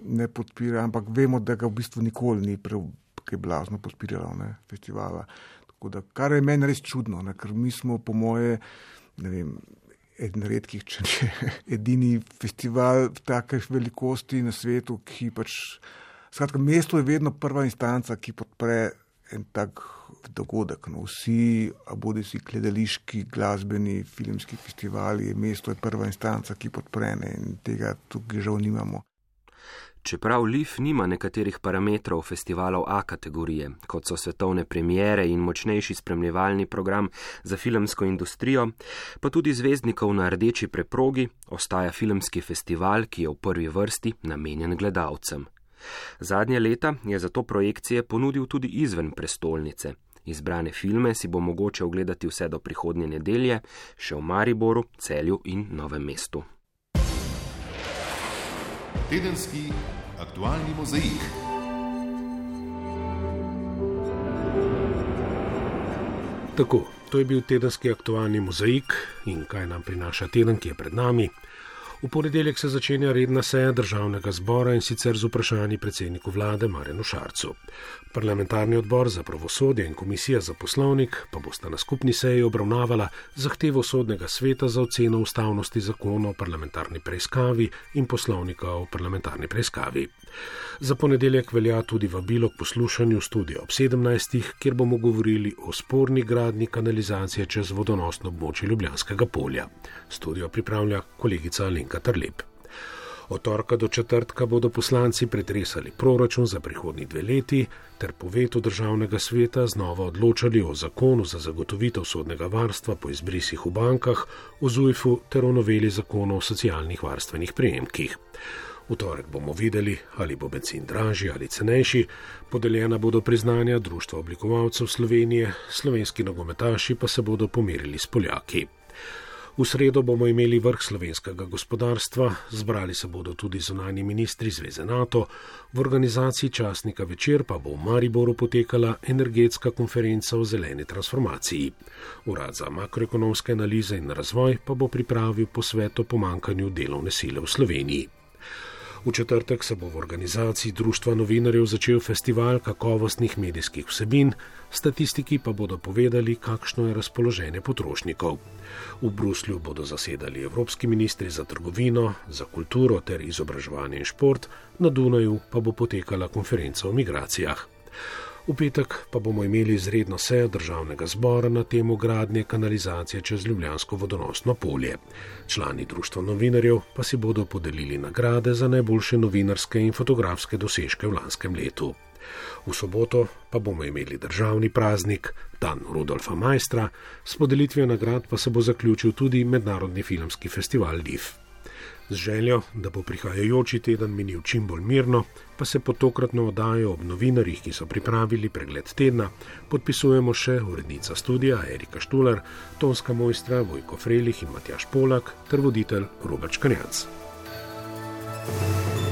ne podpira, ampak vemo, da ga v bistvu nikoli ni preveč blazno podpiralo ne, festivala. Da, kar je meni res čudno, ne, ker mi smo po moje, ne vem, eden redkih, če ne edini festival takih velikosti na svetu, ki pač Skratka, mesto je vedno prva instanca, ki podpre en tak dogodek. No, vsi, bodi si gledališki, glasbeni, filmski festivali, mesto je prva instanca, ki podpre in tega tukaj žal nimamo. Čeprav LIF nima nekaterih parametrov festivalov A kategorije, kot so svetovne premiere in močnejši spremljevalni program za filmsko industrijo, pa tudi zvezdnikov na rdeči preprogi, ostaja filmski festival, ki je v prvi vrsti namenjen gledalcem. Zadnje leta je zato projekcije ponudil tudi izven prestolnice. Izbrane filme si bo mogoče ogledati vse do prihodnje nedelje, še v Mariboru, Celju in Novem mestu. Tedenski aktualni mozaik. Tako, to je bil tedenski aktualni mozaik in kaj nam prinaša teden, ki je pred nami. V ponedeljek se začenja redna seja državnega zbora in sicer z vprašanji predsedniku vlade Marenu Šarcu. Parlamentarni odbor za pravosodje in komisija za poslovnik pa bosta na skupni seji obravnavala zahtevo sodnega sveta za oceno ustavnosti zakona o parlamentarni preiskavi in poslovnika o parlamentarni preiskavi. Za ponedeljek velja tudi vabilo k poslušanju studia ob 17. kjer bomo govorili o sporni gradni kanalizacije čez vodonosno območje Ljubljanskega polja. Studio pripravlja kolegica Alenka Trlep. Od torka do četrtka bodo poslanci pretresali proračun za prihodnji dve leti ter po vetu državnega sveta znova odločali o zakonu za zagotovitev sodnega varstva po izbrisih v bankah, o ZUIF-u ter o noveli zakona o socialnih varstvenih prejemkih. V torek bomo videli, ali bo benzin dražji ali cenejši, podeljena bodo priznanja Društva oblikovalcev Slovenije, slovenski nogometaši pa se bodo pomerili s Poljaki. V sredo bomo imeli vrh slovenskega gospodarstva, zbrali se bodo tudi zunani ministri Zveze NATO, v organizaciji časnika večer pa bo v Mariboru potekala energetska konferenca o zeleni transformaciji. Urad za makroekonomske analize in razvoj pa bo pripravil posvet o pomankanju delovne sile v Sloveniji. V četrtek se bo v organizaciji Društva novinarjev začel festival kakovostnih medijskih vsebin, statistiki pa bodo povedali, kakšno je razpoloženje potrošnikov. V Bruslju bodo zasedali evropski ministri za trgovino, za kulturo ter izobraževanje in šport, na Dunaju pa bo potekala konferenca o migracijah. V petek pa bomo imeli izredno sejo državnega zbora na temo gradnje kanalizacije čez Ljubljansko vodonosno polje. Člani društva novinarjev pa si bodo podelili nagrade za najboljše novinarske in fotografske dosežke v lanskem letu. V soboto pa bomo imeli državni praznik, dan Rudolfa Majstra, s podelitvijo nagrad pa se bo zaključil tudi Mednarodni filmski festival Liv. Z željo, da bo prihajajoči teden minil čim bolj mirno, pa se po tokratno oddajo ob novinarjih, ki so pripravili pregled tedna, podpisujemo še urednica studija Erika Štuler, tonska mojstra Vojko Frelih in Matjaš Polak ter voditelj Robert Škanjac. thank you